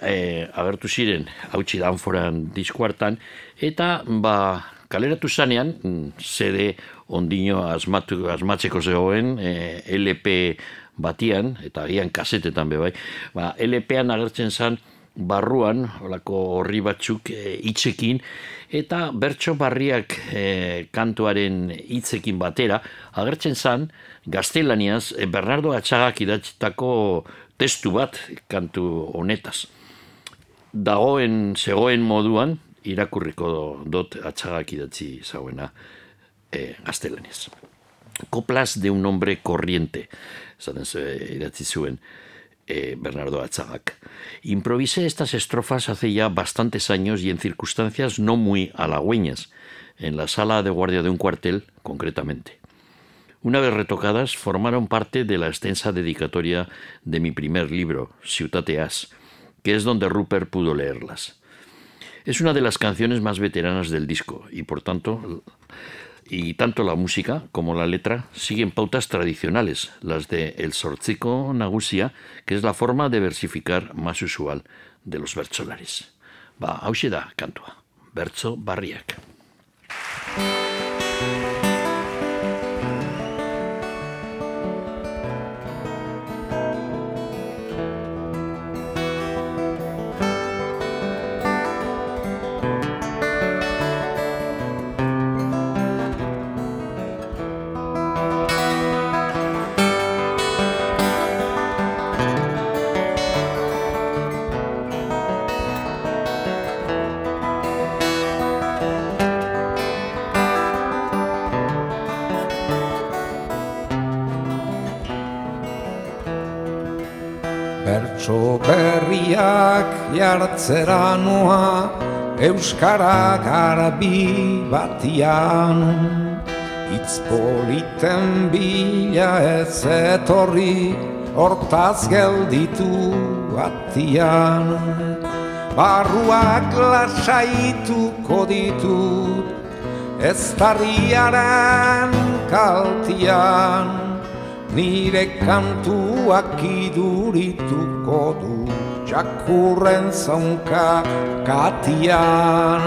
e, agertu ziren hautsi danforan diskuartan, eta ba, kaleratu zanean, CD ondino asmatu, asmatzeko zegoen, e, LP batian, eta agian kasetetan be bai, ba, LP-an agertzen zan, barruan, olako horri batzuk e, hitzekin, eta bertso barriak e, kantuaren hitzekin batera, agertzen zan, gaztelaniaz, e, Bernardo Atxagak idatzitako testu bat kantu honetaz. Dagoen, zegoen moduan, irakurriko dot atxagak idatzi zauena e. Coplas de un hombre corriente, eh, Bernardo. Improvisé estas estrofas hace ya bastantes años y en circunstancias no muy halagüeñas, en la sala de guardia de un cuartel, concretamente. Una vez retocadas, formaron parte de la extensa dedicatoria de mi primer libro, Ciutate As, que es donde Rupert pudo leerlas. Es una de las canciones más veteranas del disco y por tanto y tanto la música como la letra siguen pautas tradicionales, las de el sortzico nagusia, que es la forma de versificar más usual de los bertsolares. Ba, hause da kantua, bertso barriak. Berriak jartzera noa Euskara garbi batian. Itz politen bila ez etorri Hortaz gelditu atian Barruak lasaituko ditut Ez tarriaren kaltian. Nire kantuak idurituko du Txakurren zaunka katian.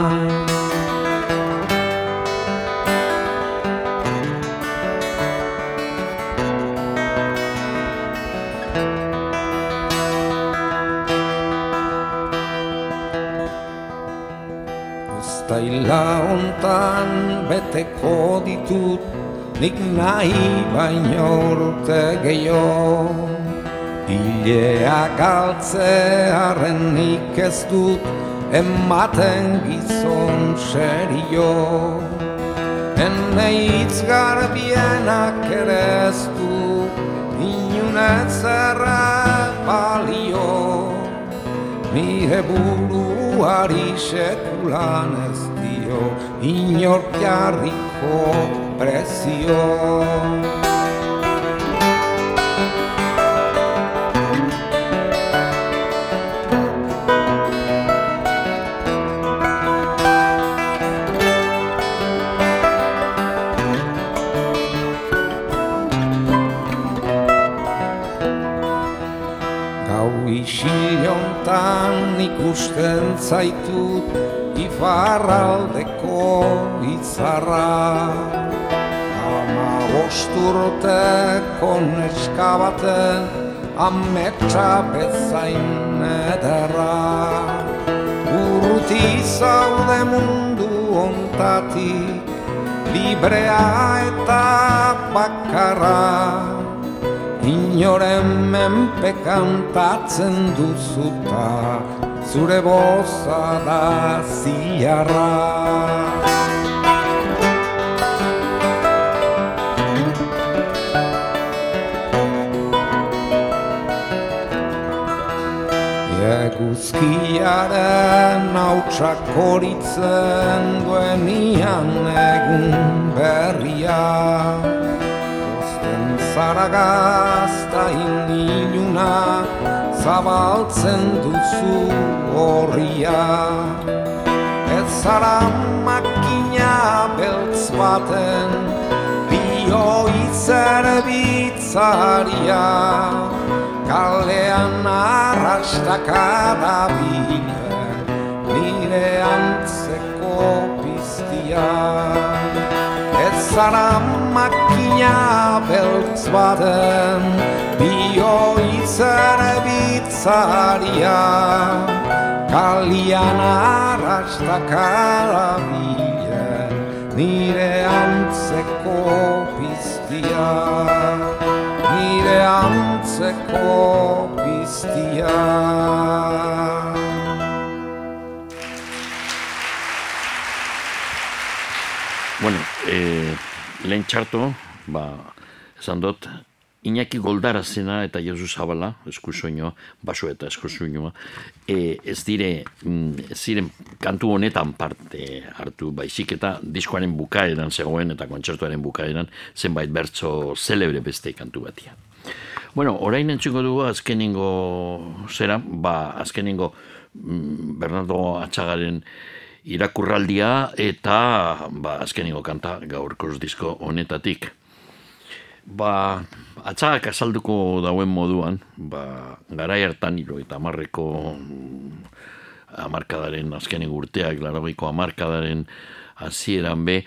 Uztaila hontan beteko ditut nik nahi baino urte gehiago Hilea galtzearen nik ez dut ematen gizon serio. Ene hitz garbienak ere ez du inunez balio. Nire buruari sekulan ez dio inork jarriko prezio ikusten zaitut Ifarraldeko izarra Ama bosturteko neska baten Ametsa bezain ederra. Urruti zaude mundu ontatik Librea eta bakarra Inoren menpe kantatzen duzuta Zure boza da zilarra Eguzkiaren hautsak horitzen duenian egun berria Zara gazta iniluna zabaltzen duzu horria Ez zara makina beltz baten Bioitzen bitzaria. Kalean arrastaka da bile Nire antzeko piztia. Ez zara makina beltz baten Bioitzen bitzaria Kalian arrastaka da bile Nire antzeko piztia Nire antzeko piztia lehen txarto, ba, esan dut, Iñaki Goldarazena eta Josu Zabala, eskusoinoa, baso eta eskusoinoa, e, ez dire, mm, ez ziren kantu honetan parte hartu, baizik eta diskoaren bukaeran zegoen eta kontzertuaren bukaeran zenbait bertso celebre beste kantu batia. Bueno, orain entzuko dugu azkenengo zera, ba, azkenengo mm, Bernardo Atxagaren irakurraldia eta ba, azkenengo kanta gaurkoz disko honetatik. Ba, atzagak azalduko dauen moduan, ba, garai hartan hilo eta amarreko mm, amarkadaren azkenengo urteak, laragoiko amarkadaren hasieran be,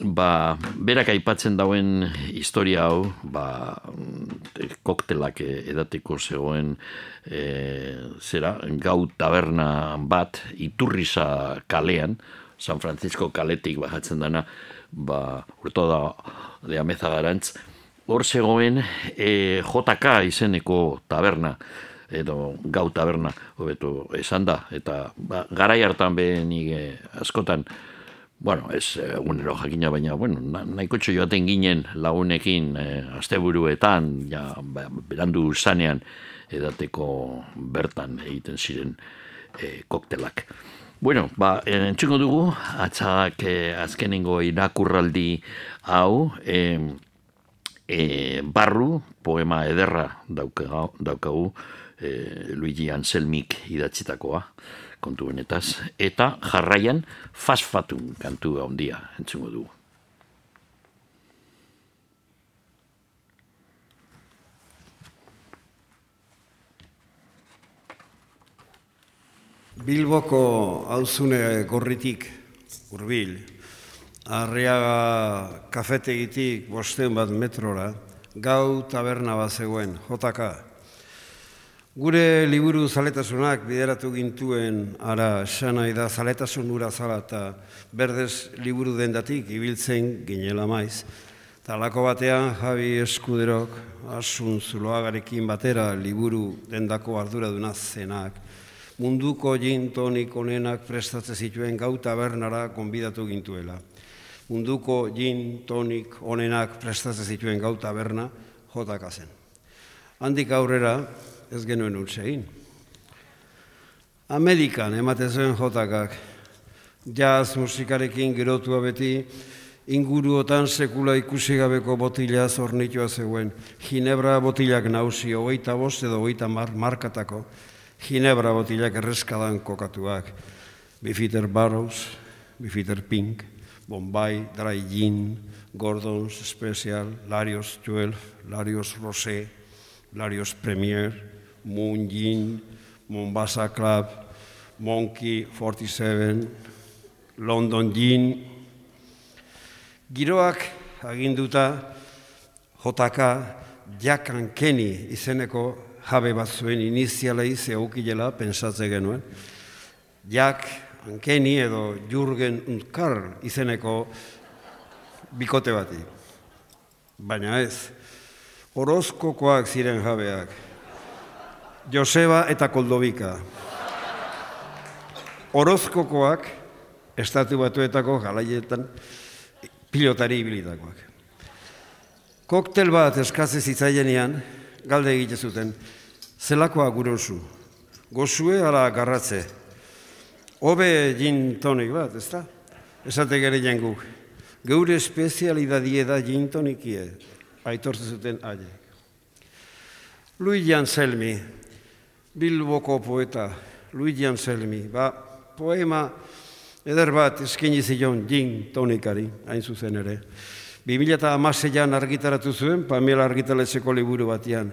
ba, berak aipatzen dauen historia hau, ba, koktelak eh, edateko zegoen e, zera, gau taberna bat, iturriza kalean, San Francisco kaletik bajatzen dana, ba, urto da, de ameza garantz, hor zegoen e, JK izeneko taberna, edo gau taberna, hobeto esan da, eta ba, garai hartan be nik eh, askotan, bueno, ez egunero jakina, baina, bueno, na, nahiko txo joaten ginen lagunekin e, asteburuetan, ja, ba, berandu zanean, edateko bertan egiten ziren e, koktelak. Bueno, ba, entzuko dugu, atzak e, azkenengo irakurraldi hau, e, e, barru, poema ederra daukagu, daukagu e, Luigi Anselmik idatzitakoa, kontu honetaz, eta jarraian fasfatun kantu handia entzungo dugu. Bilboko hauzune gorritik, urbil, Arriaga kafetegitik bosten bat metrora, gau taberna bat zegoen, jotaka. Gure liburu zaletasunak bideratu gintuen ara esan nahi da zaletasun ura zala eta berdez liburu dendatik ibiltzen ginela maiz. Talako batean Javi Eskuderok asun zuloagarekin batera liburu dendako arduraduna zenak. Munduko gin tonik onenak prestatzen zituen gau tabernara konbidatu gintuela. Munduko gin tonik onenak prestatzen zituen gau taberna jotaka zen. Handik aurrera ez genuen utzein. Amerikan ematen zuen jotakak, jazz musikarekin gerotua beti, inguruotan sekula ikusi gabeko botila zornitua zegoen, ginebra botilak nausi, hogeita bost edo hogeita mar, markatako, ginebra botilak erreskadan kokatuak, Bifiter Barrows, Bifiter Pink, Bombay, Dry Gin, Gordon's Special, Larios 12, Larios Rosé, Larios Premier, Moon Gin, Mombasa Club, Monkey 47, London Gin. Giroak aginduta JK Jack and Kenny izeneko jabe bat zuen inizialei zeukilela pensatze genuen. Jack and Kenny edo Jurgen und Karl izeneko bikote bati. Baina ez, Orozkokoak ziren jabeak. Joseba eta Koldobika. Orozkokoak estatu batuetako galaietan pilotari ibilitakoak. Koktel bat eskatze zitzaienean, galde egite zuten, zelakoa gurosu, gozue ala garratze, hobe gin tonik bat, ezta? Esate gere jenguk, geure espezialidadie da gin tonikie, aitortze zuten aiek. Luigi Anselmi, Bilboko poeta, Luigi Anselmi, ba, poema eder bat eskeni zion gin tonikari, hain zuzen ere. 2006an argitaratu zuen, Pamela argitaletxeko liburu batean.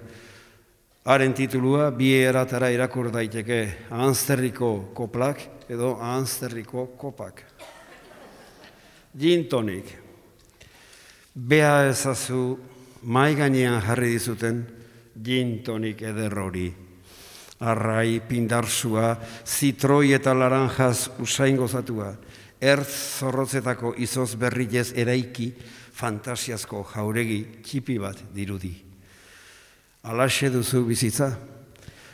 Haren titulua, bi eratara irakur daiteke, Anzterriko koplak edo Anzterriko kopak. Gin tonic. Bea ezazu mai jarri dizuten gin tonic ederrori. Arrai, pindarsua, zitroi eta laranjaz usain gozatua, ertz zorrotzetako izoz berrilez eraiki, fantasiazko jauregi txipi bat dirudi. Alaxe duzu bizitza.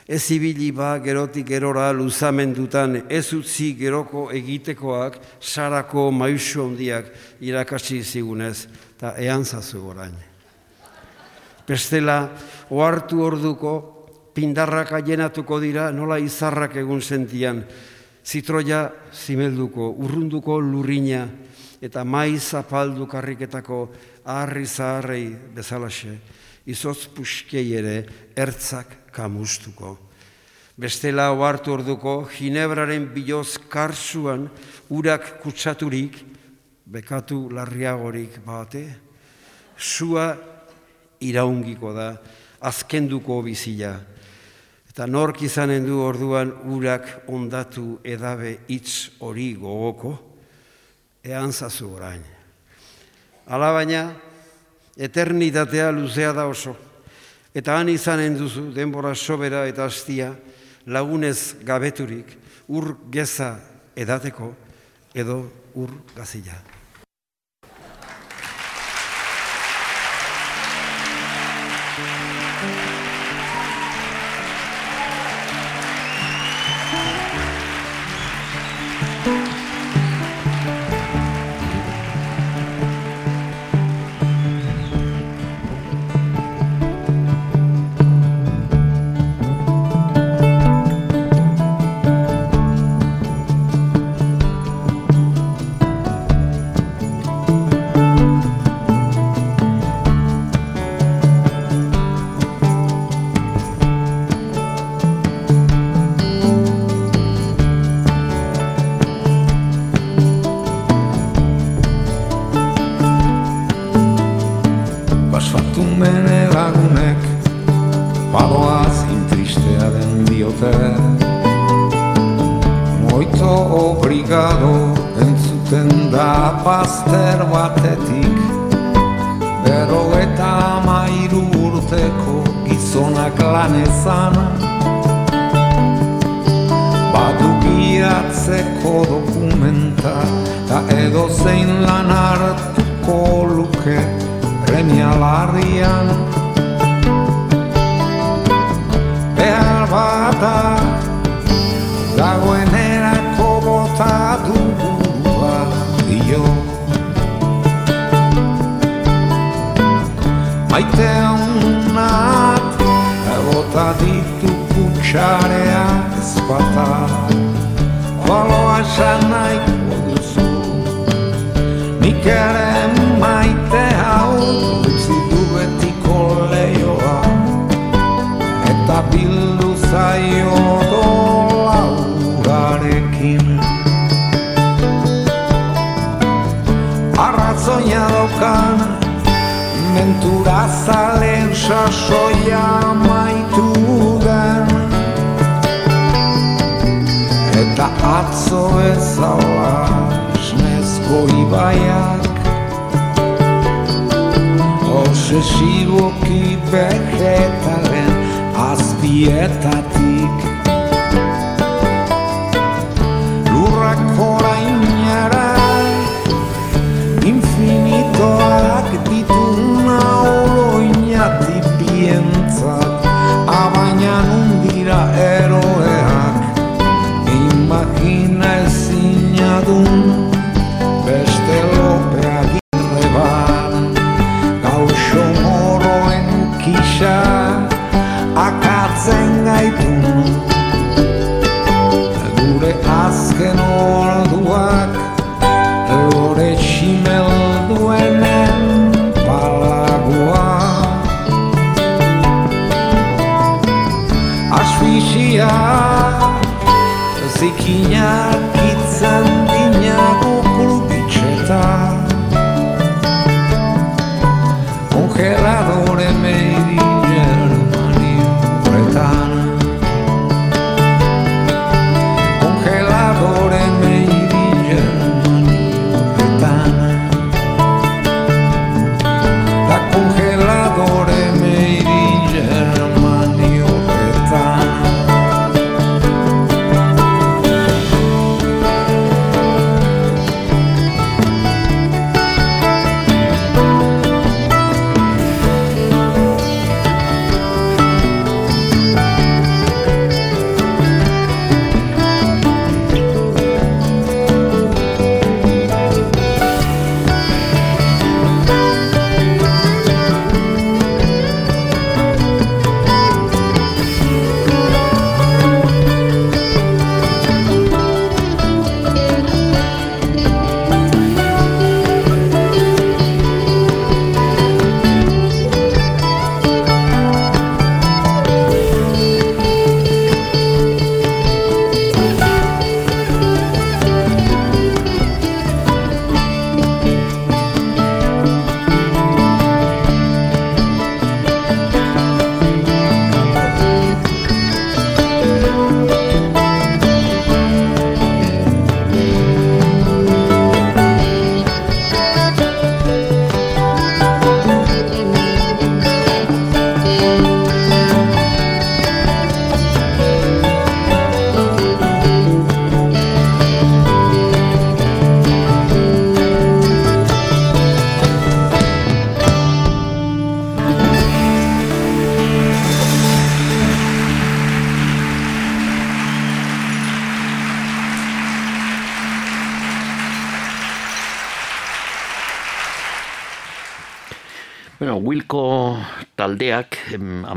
Ez ibili ba gerotik gerora luzamendutan ez utzi geroko egitekoak sarako maisu handiak irakatsi zigunez eta ean zazu orain. Bestela, ohartu orduko pindarrak aienatuko dira nola izarrak egun sentian, zitroia zimelduko, urrunduko lurrina eta maiz apaldu karriketako harri zaharrei bezalaxe, izoz puskei ere ertzak kamustuko. Bestela ohartu orduko, ginebraren biloz karsuan urak kutsaturik, bekatu larriagorik bate, sua iraungiko da, azkenduko bizila. Eta nork izanen du orduan urak ondatu edabe hitz hori gogoko, ean zazu orain. Ala baina, eternitatea luzea da oso. Eta han izanen duzu, denbora sobera eta hastia, lagunez gabeturik, ur geza edateko, edo ur gazila.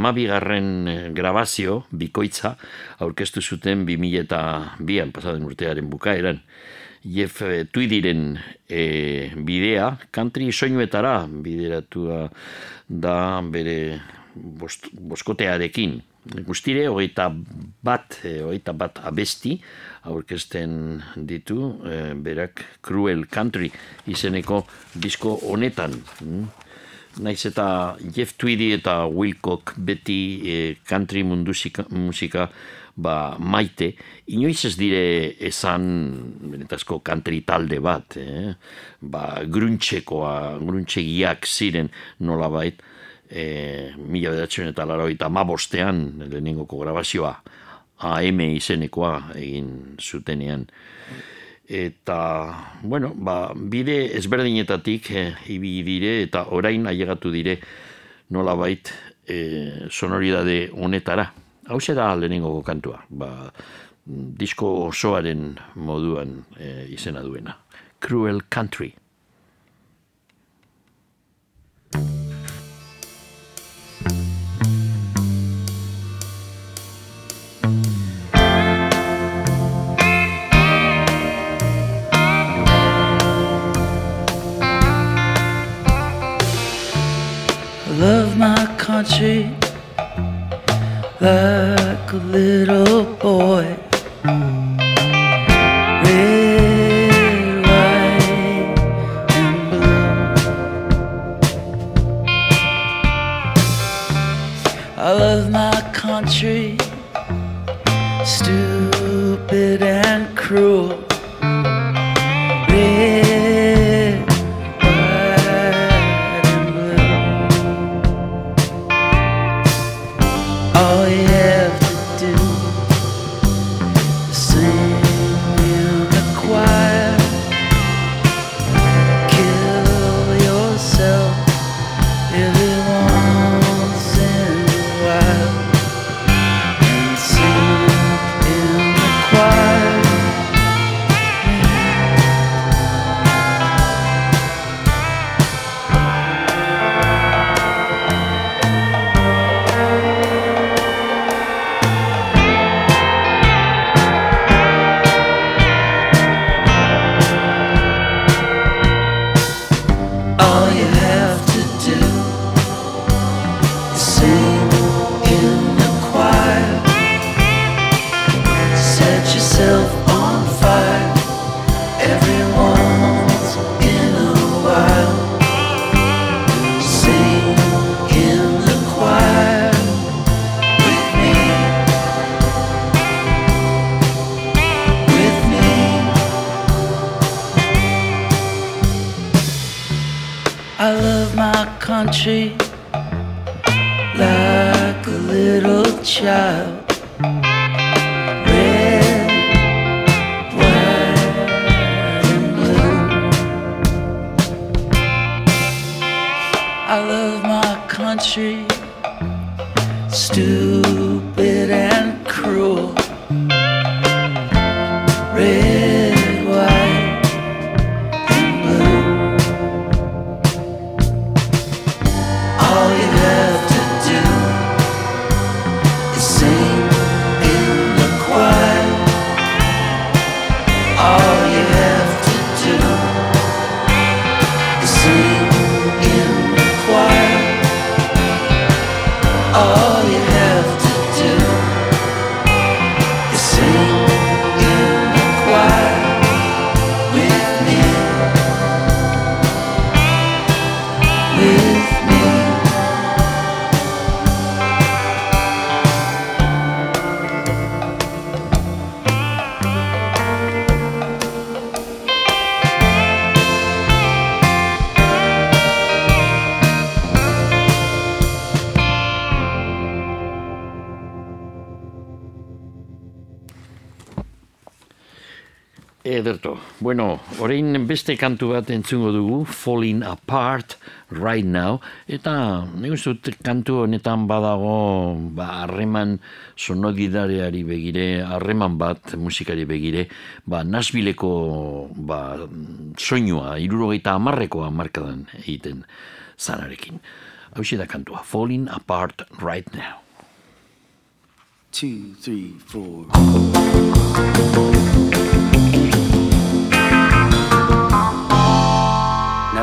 Amabigarren eh, grabazio, bikoitza, aurkeztu zuten 2000 eta bian, pasaden urtearen bukaeran. Jeff eh, Tweediren eh, bidea, country soinuetara bideratua da bere bost, boskotearekin. Guztire, hogeita bat, hogeita bat abesti aurkezten ditu, eh, berak Cruel Country izeneko disko honetan. Mm. Naiz eta Jeff Tweedy eta Wilcock beti eh, country mundusika, musika ba, maite, inoiz ez dire esan benetazko country talde bat, eh? ba, gruntxekoa, gruntxegiak ziren nolabait, e, mila bedatzen eta laro eta mabostean lehenengoko grabazioa AM izenekoa egin zutenean. Eta, bueno, ba, bide ezberdinetatik e, ibi dire eta orain ailegatu dire nolabait e, sonoridade honetara. Hau da lehenengoko kantua, ba, disko osoaren moduan e, izena duena. Cruel Country. Country like a little boy. Beste kantu bat entzungo dugu, Falling Apart Right Now, eta nik uste kantu honetan badago ba, harreman sonodidareari begire, harreman bat musikari begire, ba, Nashvilleko ba, soinua, irurogeita amarrekoa markadan egiten zanarekin. Hau da kantua, Falling Apart Right Now. Two, three, four.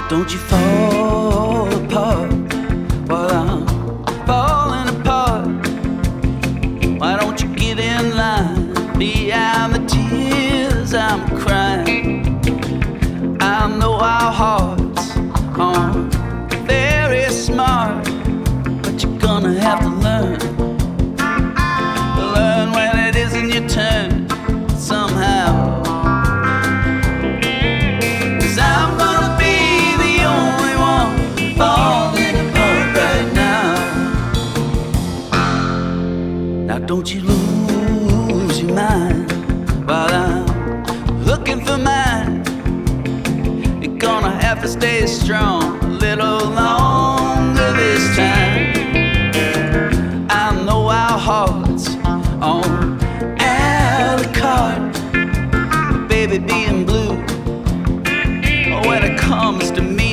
Don't you fall apart while I'm falling apart. Why don't you get in line behind the tears I'm crying? I know our hearts don't you lose your mind while I'm looking for mine. You're gonna have to stay strong a little longer this time. I know our hearts on a carte, baby being blue oh, when it comes to me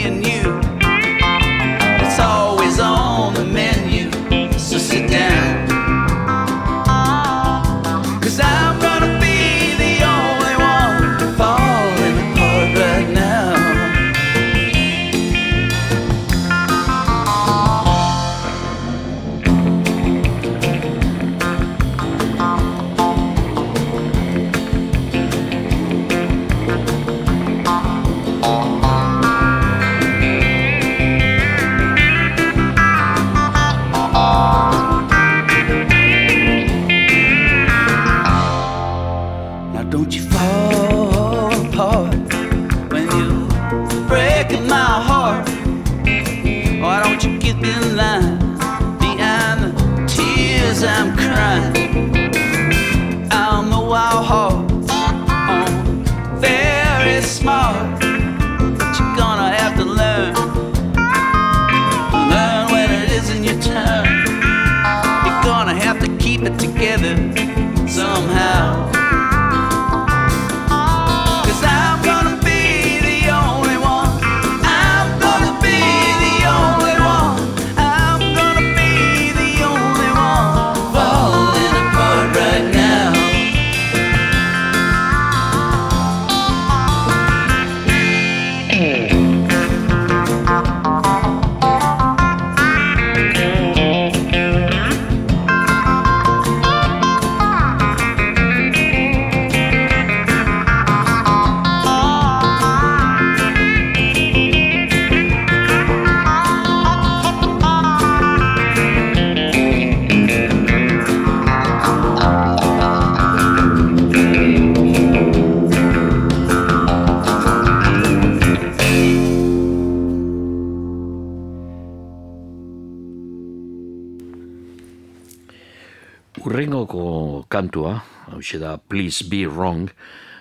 hau da Please Be Wrong,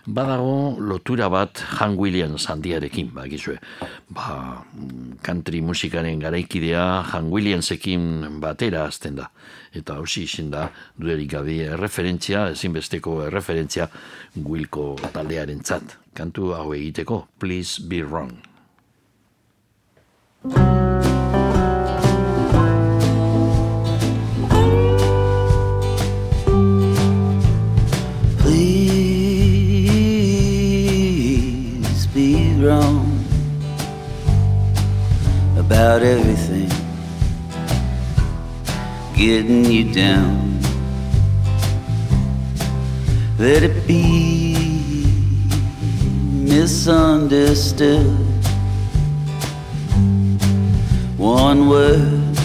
badago lotura bat Han Williams handiarekin, ba, gizue. Ba, country musikaren garaikidea Han Williamsekin batera azten da. Eta hausi izen da, duerik gabe referentzia, ezinbesteko referentzia Wilko taldearen zat. Kantu hau egiteko, Please Be Wrong. About everything, getting you down. Let it be misunderstood. One word,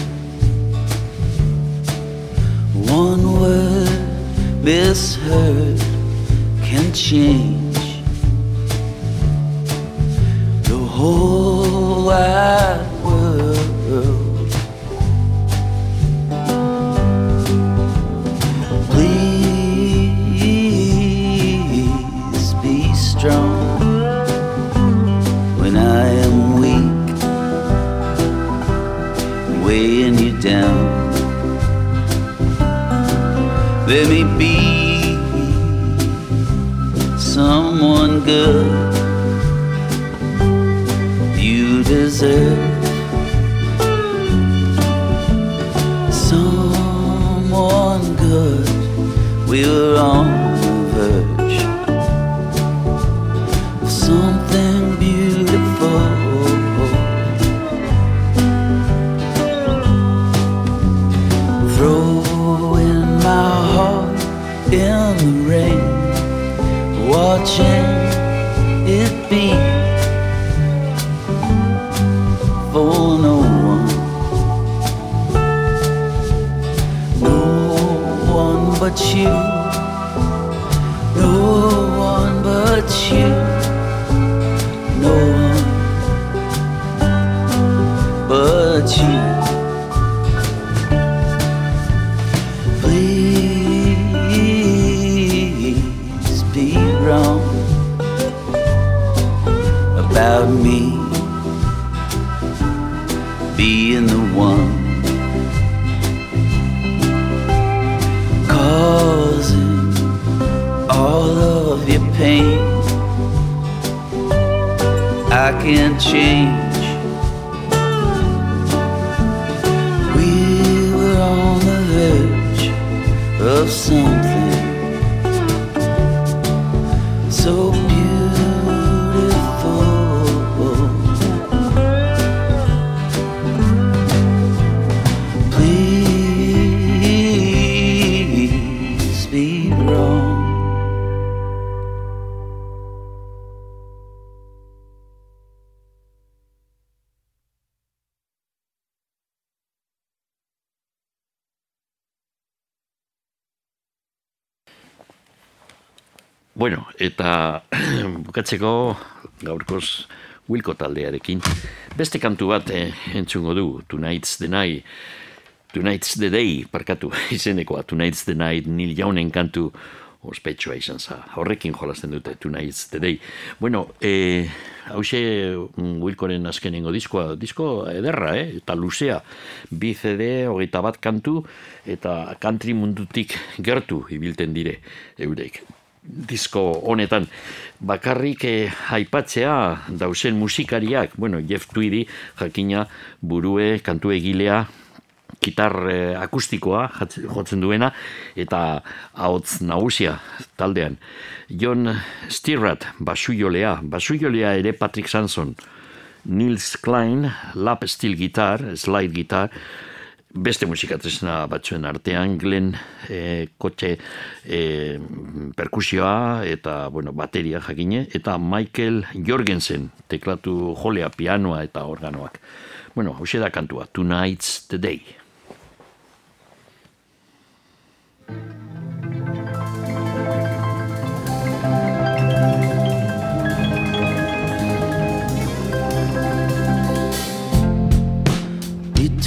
one word misheard can change dizer bukatzeko gaurkoz Wilko taldearekin. Beste kantu bat eh, entzungo du, Tonight's the Night, Tonight's the Day, parkatu izenekoa, Tonight's the Night, Neil Jaunen kantu ospetsua izan za. Horrekin jolasten dute, Tonight's the Day. Bueno, eh, hause mm, Wilkoren azkenengo diskoa, disko ederra, eh? eta luzea, bi CD, hogeita bat kantu, eta country mundutik gertu ibilten dire eurek disko honetan bakarrik eh, aipatzea dausen musikariak, bueno, Jeff Tweedy jakina burue kantu egilea gitar eh, akustikoa jotzen duena eta ahots nagusia taldean. John Stirrat basujolea, basujolea ere Patrick Sanson, Nils Klein, lap steel gitar, slide gitar, beste musikatresna batzuen artean, Glenn e, kotxe e, perkusioa eta bueno, bateria jakine, eta Michael Jorgensen teklatu jolea pianoa eta organoak. Bueno, hau da kantua, Tonight's the Day.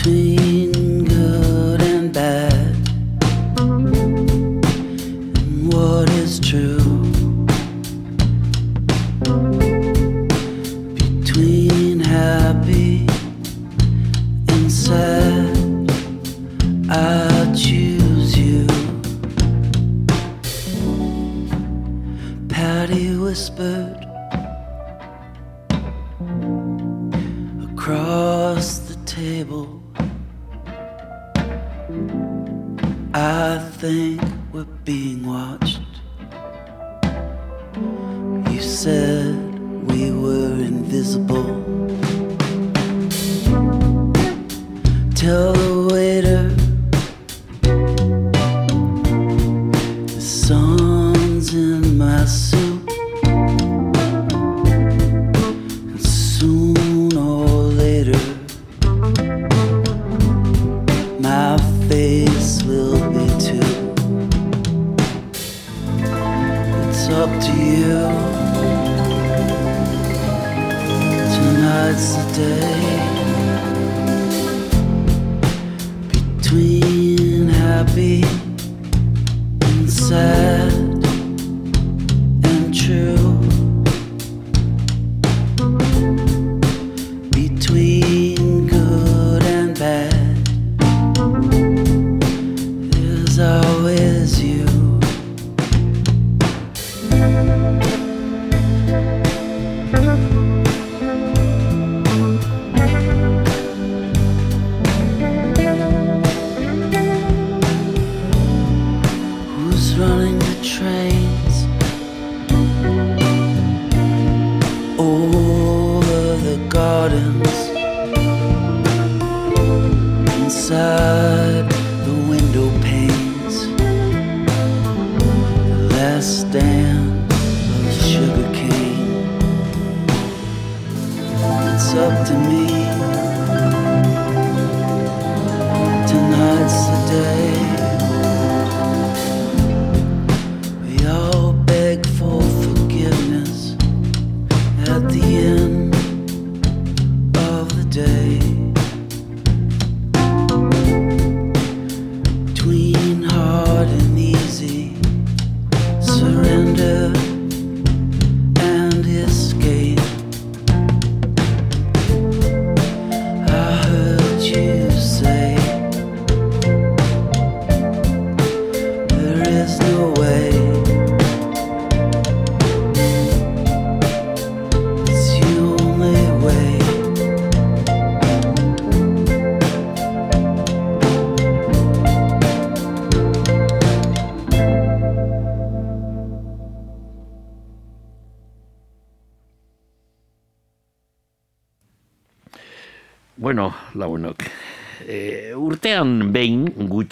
between what is true between happy and sad I choose you Patty whispered across the table. I think we're being watched. Said we were invisible. Tell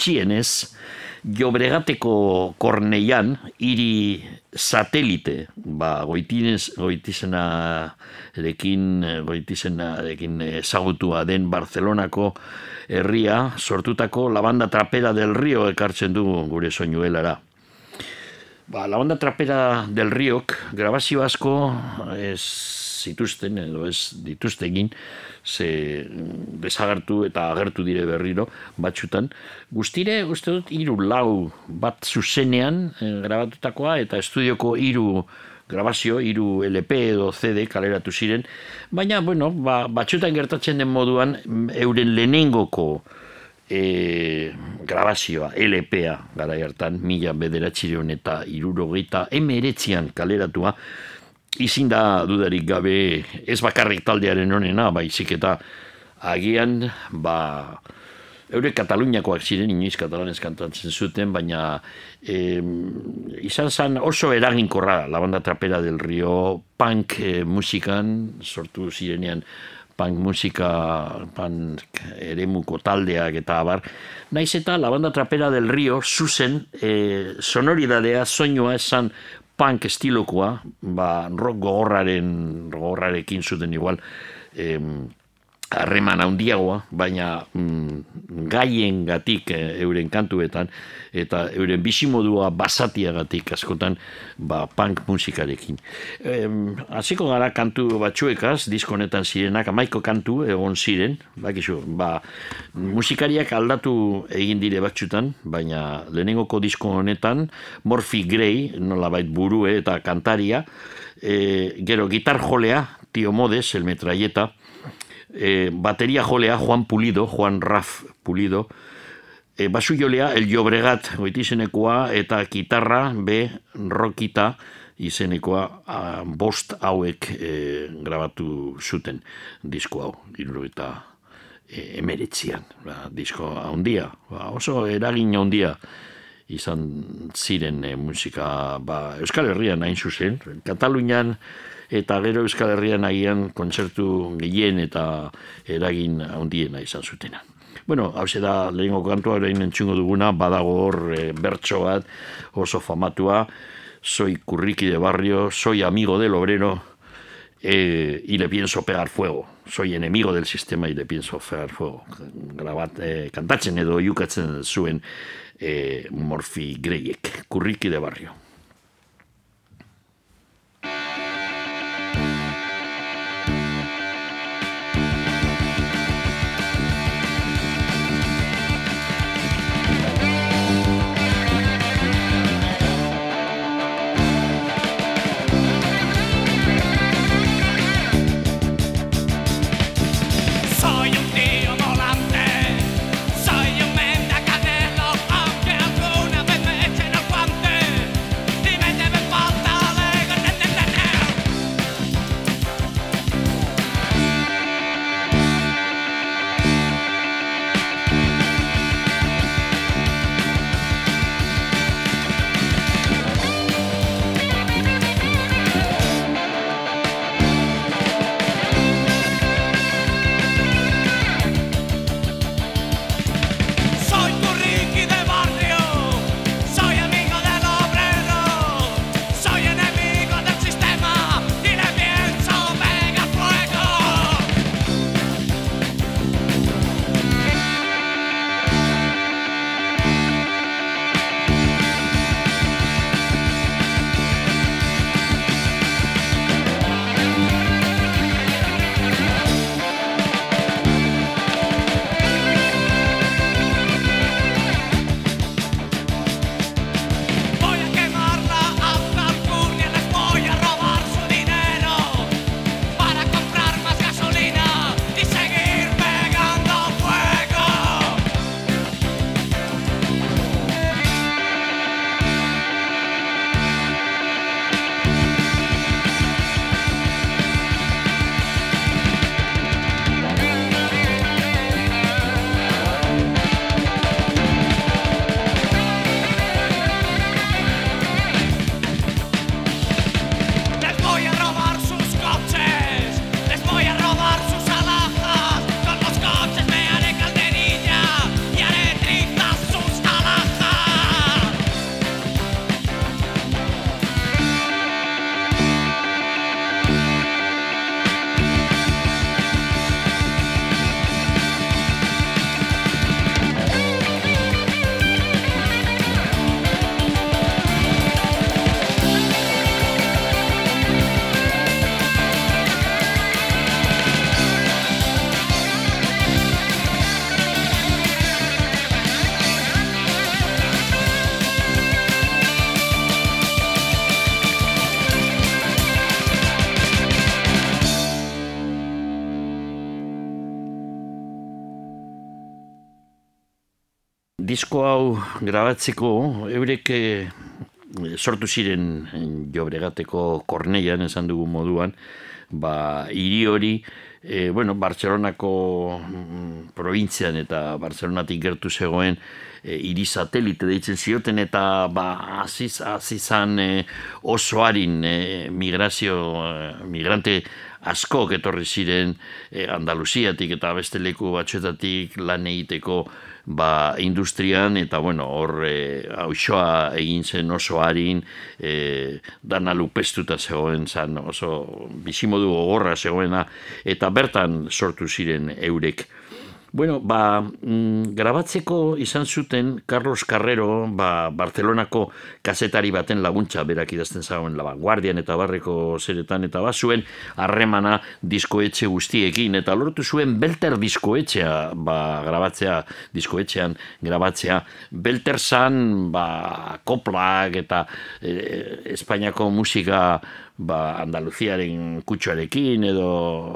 gutxienez, Jobregateko Korneian, hiri satelite, ba, goitinez, goitizena erekin, goitizena erekin ezagutua den Barcelonako herria, sortutako La Banda Trapera del Rio ekartzen du gure soinuelara. Ba, la banda trapera del Riok grabazio asko ez zituzten edo ez dituzte egin ze mm, desagertu eta agertu dire berriro batxutan. Guztire, uste dut, hiru lau bat zuzenean eh, grabatutakoa eta estudioko hiru grabazio, hiru LP edo CD kaleratu ziren, baina, bueno, ba, batxutan gertatzen den moduan mm, euren lehenengoko e, grabazioa, LPA, gara hartan, mila bederatxireun eta irurogeita emeretzian kaleratua, izin da dudarik gabe ez bakarrik taldearen honena, baizik eta agian, ba, Eure Kataluniakoak ziren, inoiz katalanez kantatzen zuten, baina eh, izan zen oso eraginkorra la banda trapera del Rio punk eh, musikan, sortu zirenean punk musika, punk eremuko taldeak eta abar. Naiz eta la banda trapera del Rio zuzen eh, sonoridadea, soinua esan punk estilokoa, ba, rock gogorraren, gogorrarekin zuten igual, em, harreman handiagoa, baina mm, gaien gatik euren kantuetan, eta euren bisimodua basatiagatik askotan ba, punk musikarekin. Hasiko gara kantu batzuekaz, diskonetan zirenak, amaiko kantu egon ziren, bakizu, ba, musikariak aldatu egin dire batzutan, baina lehenengoko disko honetan, Morphy Gray, nolabait burue eta kantaria, e, gero gitar jolea, Tio Modes, el metralleta, eh, bateria jolea Juan Pulido, Juan Raf Pulido, eh, basu jolea El Llobregat goitizenekoa eta gitarra B Rokita izenekoa a, bost hauek eh, grabatu zuten disko hau, iruro eta e, emeretzian, ba, disko handia, ba, oso eragin handia izan ziren e, musika ba, Euskal Herrian hain zuzen, Katalunian eta gero Euskal Herrian agian kontzertu gehien eta eragin handiena izan zutena. Bueno, hau da lehenko kantua orain entzungo duguna, badago hor e, bertso bat oso famatua, soy curriqui de barrio, soy amigo del obrero, eh, y le pienso pegar fuego. Soy enemigo del sistema y le pienso pegar fuego. Grabat, eh, kantatzen edo yukatzen zuen eh, Morphy Greyek, kurriki de barrio. Disko hau grabatzeko, eurek eh, sortu ziren eh, jobregateko korneian esan dugu moduan, ba, hiri hori, e, bueno, Bartzelonako mm, provintzian eta Bartzelonatik gertu zegoen e, hiri satelite deitzen zioten eta ba, aziz, azizan e, oso harin e, migrazio, e, migrante askok etorri ziren e, Andaluziatik eta beste leku batzuetatik lan egiteko ba, industrian, eta bueno, hor e, hausoa egin zen oso harin, e, dana lupestuta zegoen zan, oso bizimodu gogorra zegoena, eta bertan sortu ziren eurek. Bueno, ba, mm, grabatzeko izan zuten Carlos Carrero, ba, Barcelonako kazetari baten laguntza berak idazten zagoen La Vanguardian eta barreko zeretan eta bazuen harremana diskoetxe guztiekin eta lortu zuen Belter diskoetxea ba, grabatzea, diskoetxean grabatzea. Belter zan ba, koplak eta e, Espainiako musika ba, Andaluziaren kutsuarekin edo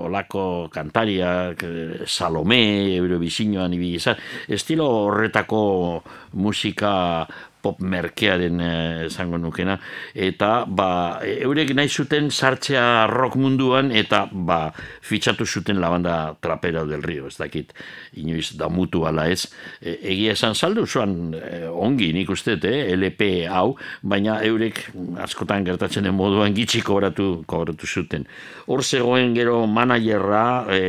olako kantariak, eh, Salome, Eurovisioan ibili izan, estilo horretako musika pop merkearen eh, esango nukena eta ba eurek nahi zuten sartzea rock munduan eta ba fitxatu zuten la banda trapera del río ez dakit inoiz da mutu ala ez. E, egia esan saldu zuan e, ongi nik uste eh, LP hau baina eurek askotan gertatzen den moduan gitxi kobratu kobratu zuten. Hor zegoen gero managerra e,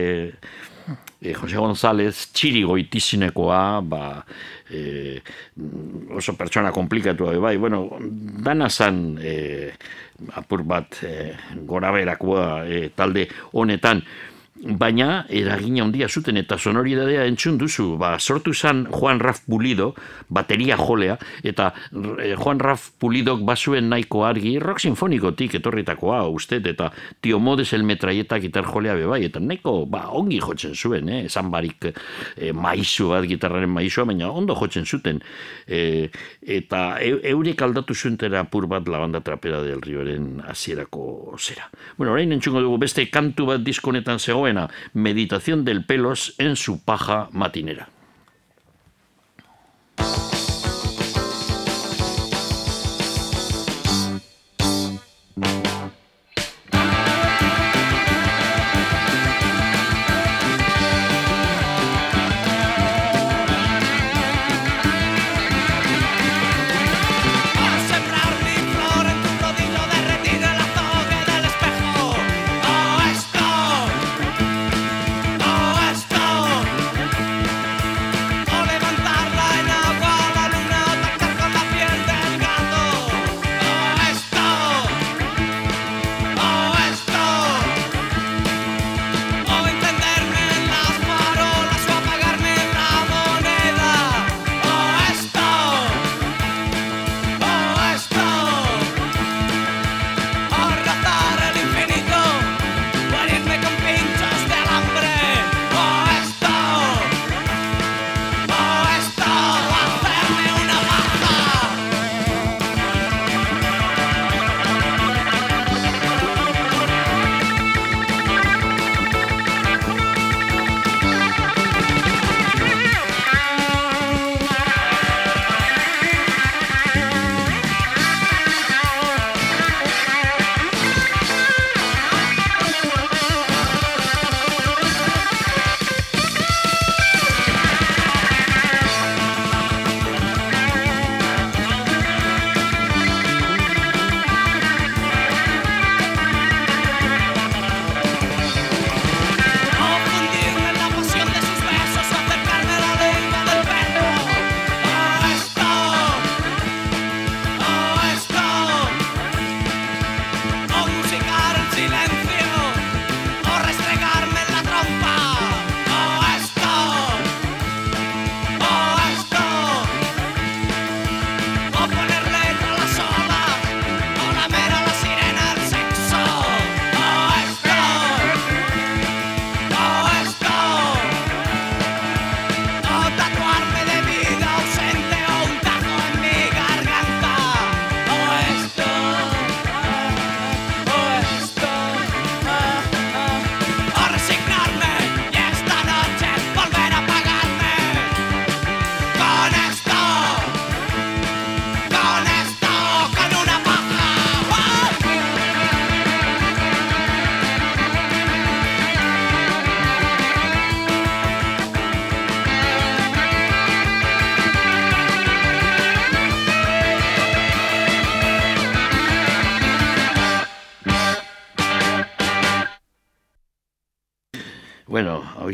e, Jose González txiri goitizinekoa, ba, e, oso pertsona komplikatu bai, bueno, dana zan e, apur bat e, gora berakoa e, talde honetan, baina eragina handia zuten eta sonoridadea entzun duzu, ba, sortu zan Juan Raf Pulido, bateria jolea, eta eh, Juan Raf Pulidok basuen nahiko argi, rock sinfonikotik etorritakoa, uste, eta tio modes el metraieta gitar jolea bebai, eta nahiko, ba, ongi jotzen zuen, eh? esan barik eh, maizu bat, gitarraren maizua, baina ondo jotzen zuten, eh, eta e, eurek aldatu zuentera pur bat la banda trapera del rioren hasierako zera. Bueno, orain entzungo dugu beste kantu bat diskonetan zegoen, Meditación del Pelos en su paja matinera.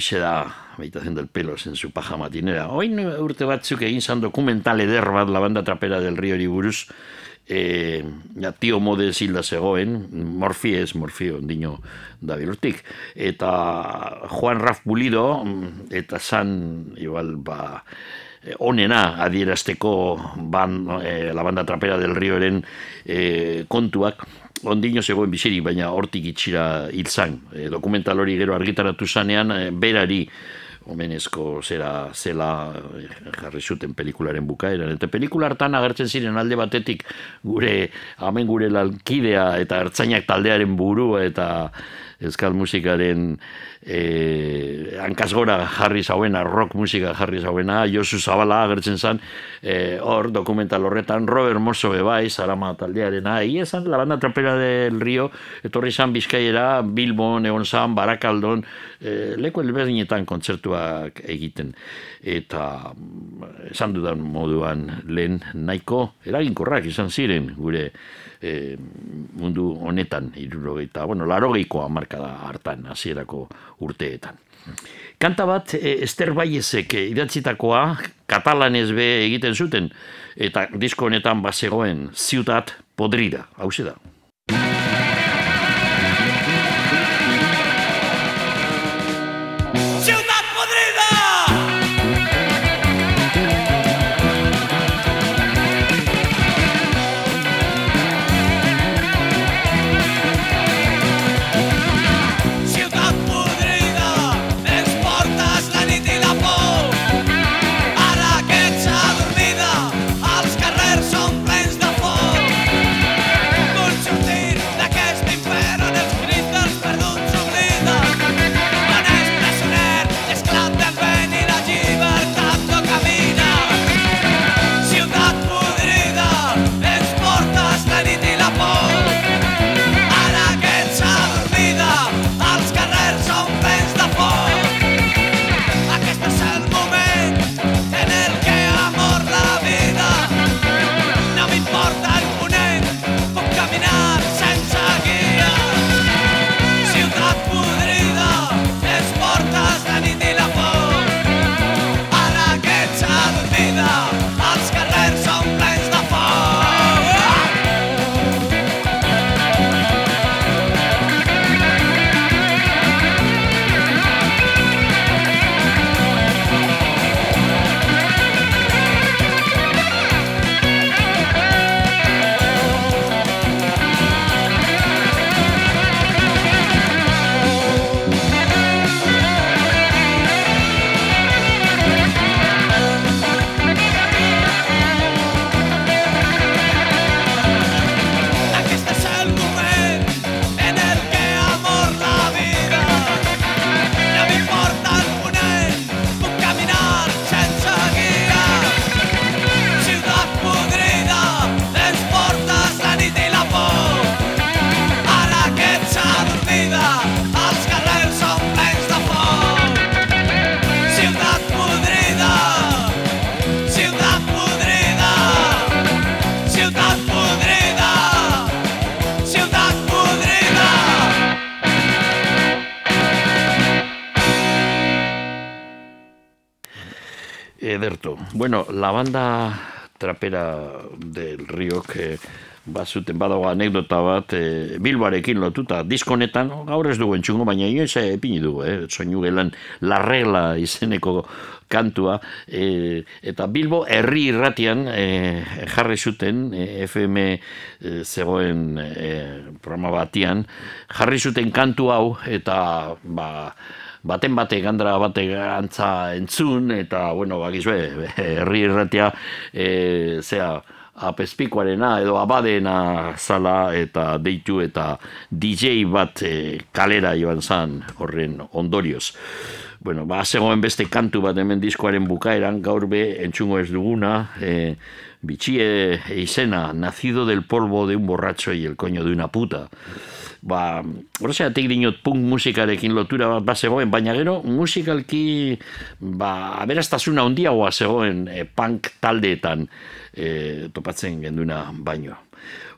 Hoxe da meditación del pelos en su paja matinera. Oin urte batzuk egin zan dokumental eder bat la banda trapera del río buruz, eh, ja, tio mode zilda zegoen, morfi ez, morfi ondino da bilurtik. Eta Juan Raf Bulido, eta zan, igual, ba, onena adierazteko ban, eh, la banda trapera del rioren eh, kontuak, ondino zegoen bizirik, baina hortik itxira hil zan. E, dokumental hori gero argitaratu zanean, e, berari omenezko zera zela eh, jarri zuten pelikularen bukaeran. Eta pelikula hartan agertzen ziren alde batetik gure, hemen gure lankidea eta ertzainak taldearen burua eta euskal musikaren e, hankasgora jarri zauena, rock musika jarri zauena, Josu Zabala agertzen zen, e, hor dokumental horretan, Robert Mosso bebai, Sarama taldearena, egia esan, la banda trapera del Rio, etorri zan Bizkaiera, Bilbon, egon zan, Barakaldon, e, leku elberdinetan kontzertuak egiten. Eta esan dudan moduan lehen nahiko eraginkorrak izan ziren gure e, mundu honetan irurogeita, bueno, larogeikoa markada hartan, hasierako urteetan. Kanta bat, e, Ester Baiezek idatzitakoa, katalanez be egiten zuten, eta disko honetan bazegoen, Ciutat Podrida, hau da. La banda trapera del Rio que bazuten badago anekdota bat e, Bilbarekin lotuta diskonetan gaur ez dugu entzungo baina inoiz epini dugu eh? soinu gelan la regla izeneko kantua e, eta Bilbo herri irratian e, jarri zuten e, FM e, zegoen e, programa batian jarri zuten kantu hau eta ba baten bate gandra bate antza entzun eta bueno bakizue herri irratia e, zea apespikoarena edo abadena zala eta deitu eta DJ bat e, kalera joan zan horren ondorioz. Bueno, ba, zegoen beste kantu bat hemen diskoaren bukaeran, gaur be entzungo ez duguna, e, bitxie izena, nacido del polvo de un borracho y el coño de una puta ba, horrezatik dinot punk musikarekin lotura bat bazegoen, baina gero musikalki ba, aberastasuna handiagoa zegoen e, punk taldeetan e, topatzen genduna baino.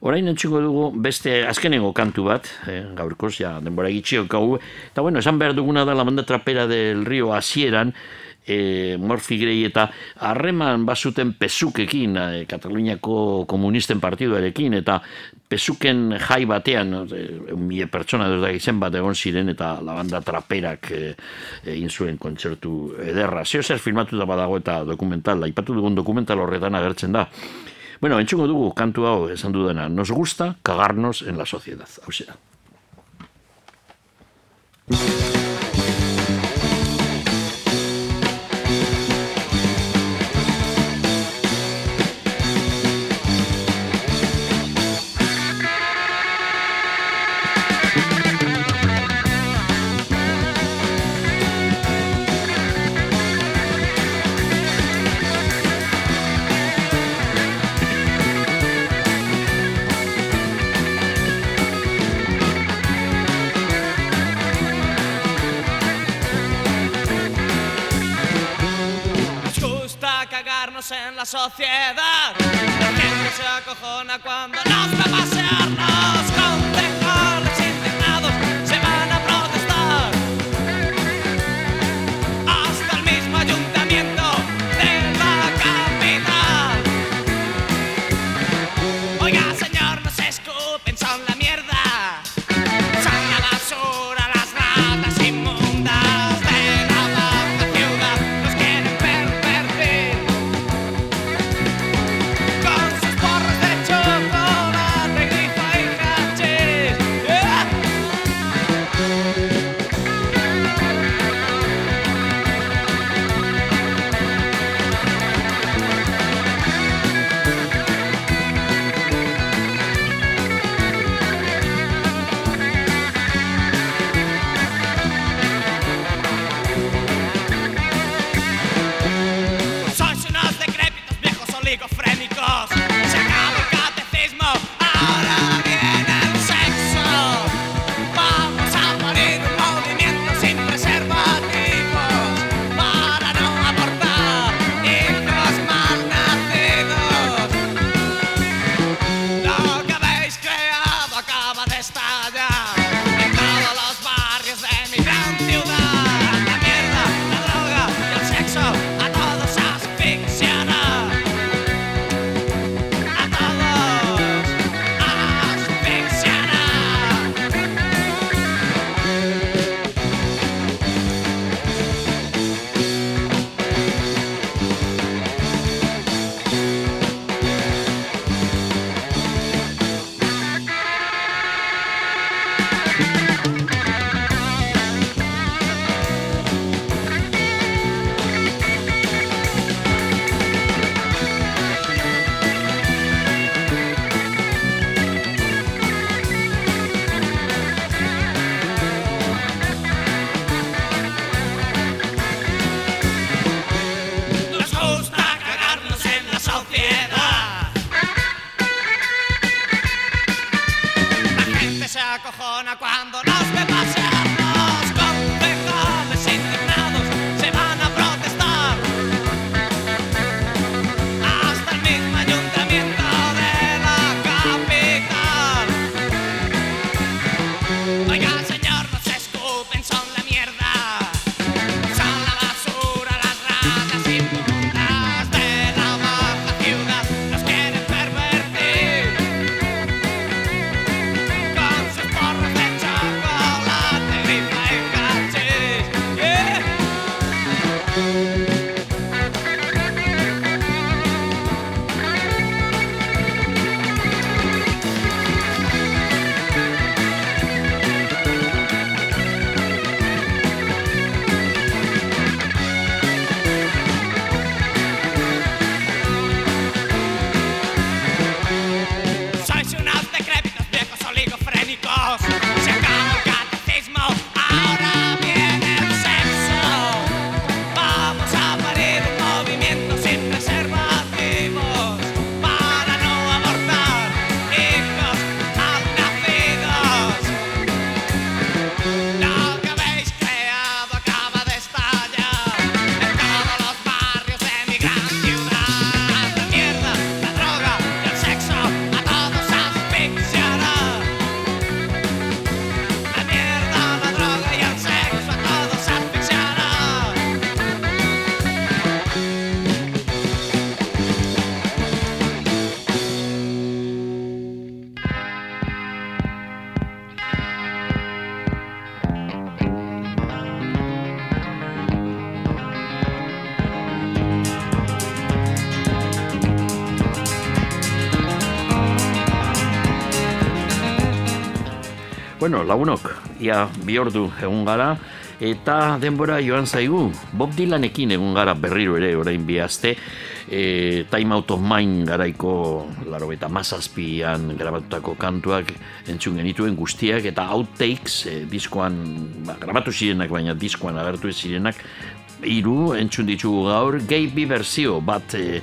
Orain entzuko dugu beste azkenengo kantu bat, eh, gaurkoz ja denbora gitxiok hau, eta bueno, esan behar duguna da la banda trapera del río hasieran, e, Morfi Grey eta harreman bazuten pezukekin e, eh, Kataluniako komunisten partiduarekin eta pezuken jai batean e, mie pertsona dut izen bat egon ziren eta labanda traperak eh, egin e, zuen kontzertu ederra. Zio zer filmatu da badago eta dokumental, aipatu dugun dokumental horretan agertzen da. Bueno, entzungo dugu kantu hau esan dudana. Nos gusta cagarnos en la sociedad. Hau zera. Lagunok, ia bi ordu egun gara, eta denbora joan zaigu, Bob Dylanekin egun gara berriro ere orain bi aste, e, Time Out of Mind garaiko laro eta mazazpian grabatutako kantuak entzun genituen guztiak eta outtakes e, diskoan, ba, grabatu zirenak baina diskoan agertu zirenak hiru entzun ditugu gaur gehi bi berzio bat e,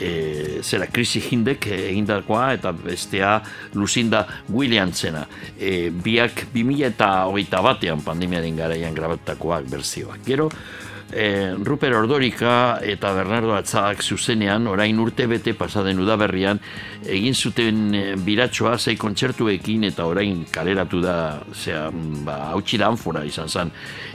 e, zera Chrissy Hindek egindakoa eta bestea Lucinda Williamsena. E, biak 2000 eta batean pandemiaren garaian grabatutakoak berzioak gero e, Ruper Ordorika eta Bernardo Atzak zuzenean orain urte bete pasaden udaberrian egin zuten e, biratxoa zei kontzertuekin eta orain kaleratu da zera, ba, hautsi da anfora izan zen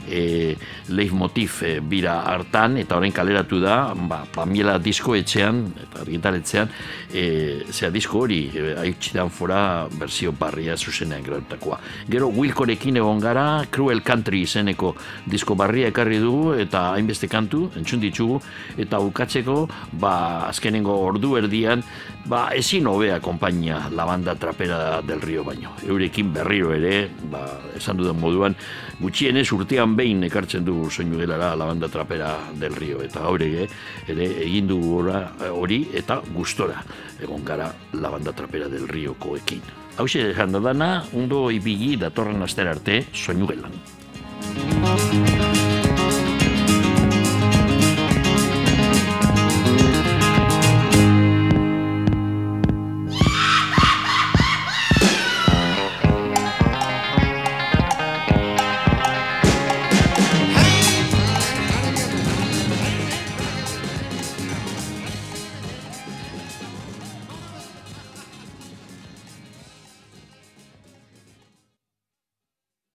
e, leitmotiv e, bira hartan eta orain kaleratu da ba, Pamiela disko etxean eta argitaletzean e, zera disko hori e, anfora berzio barria zuzenean gratutakoa. Gero Wilkorekin egon gara Cruel Country izeneko disko barria ekarri dugu eta hainbeste kantu entzun ditugu eta bukatzeko ba azkenengo ordu erdian ba ezin hobea konpainia la banda trapera del río baino. Eurekin berriro ere ba esan dudan moduan gutxienez urtean behin ekartzen du soinu gelara la banda trapera del río. Eta hori ere egin du hori eta gustora egon gara la banda trapera del río koekin. Hau xe, jandadana, undo ibili datorren aster arte, soinu gelan.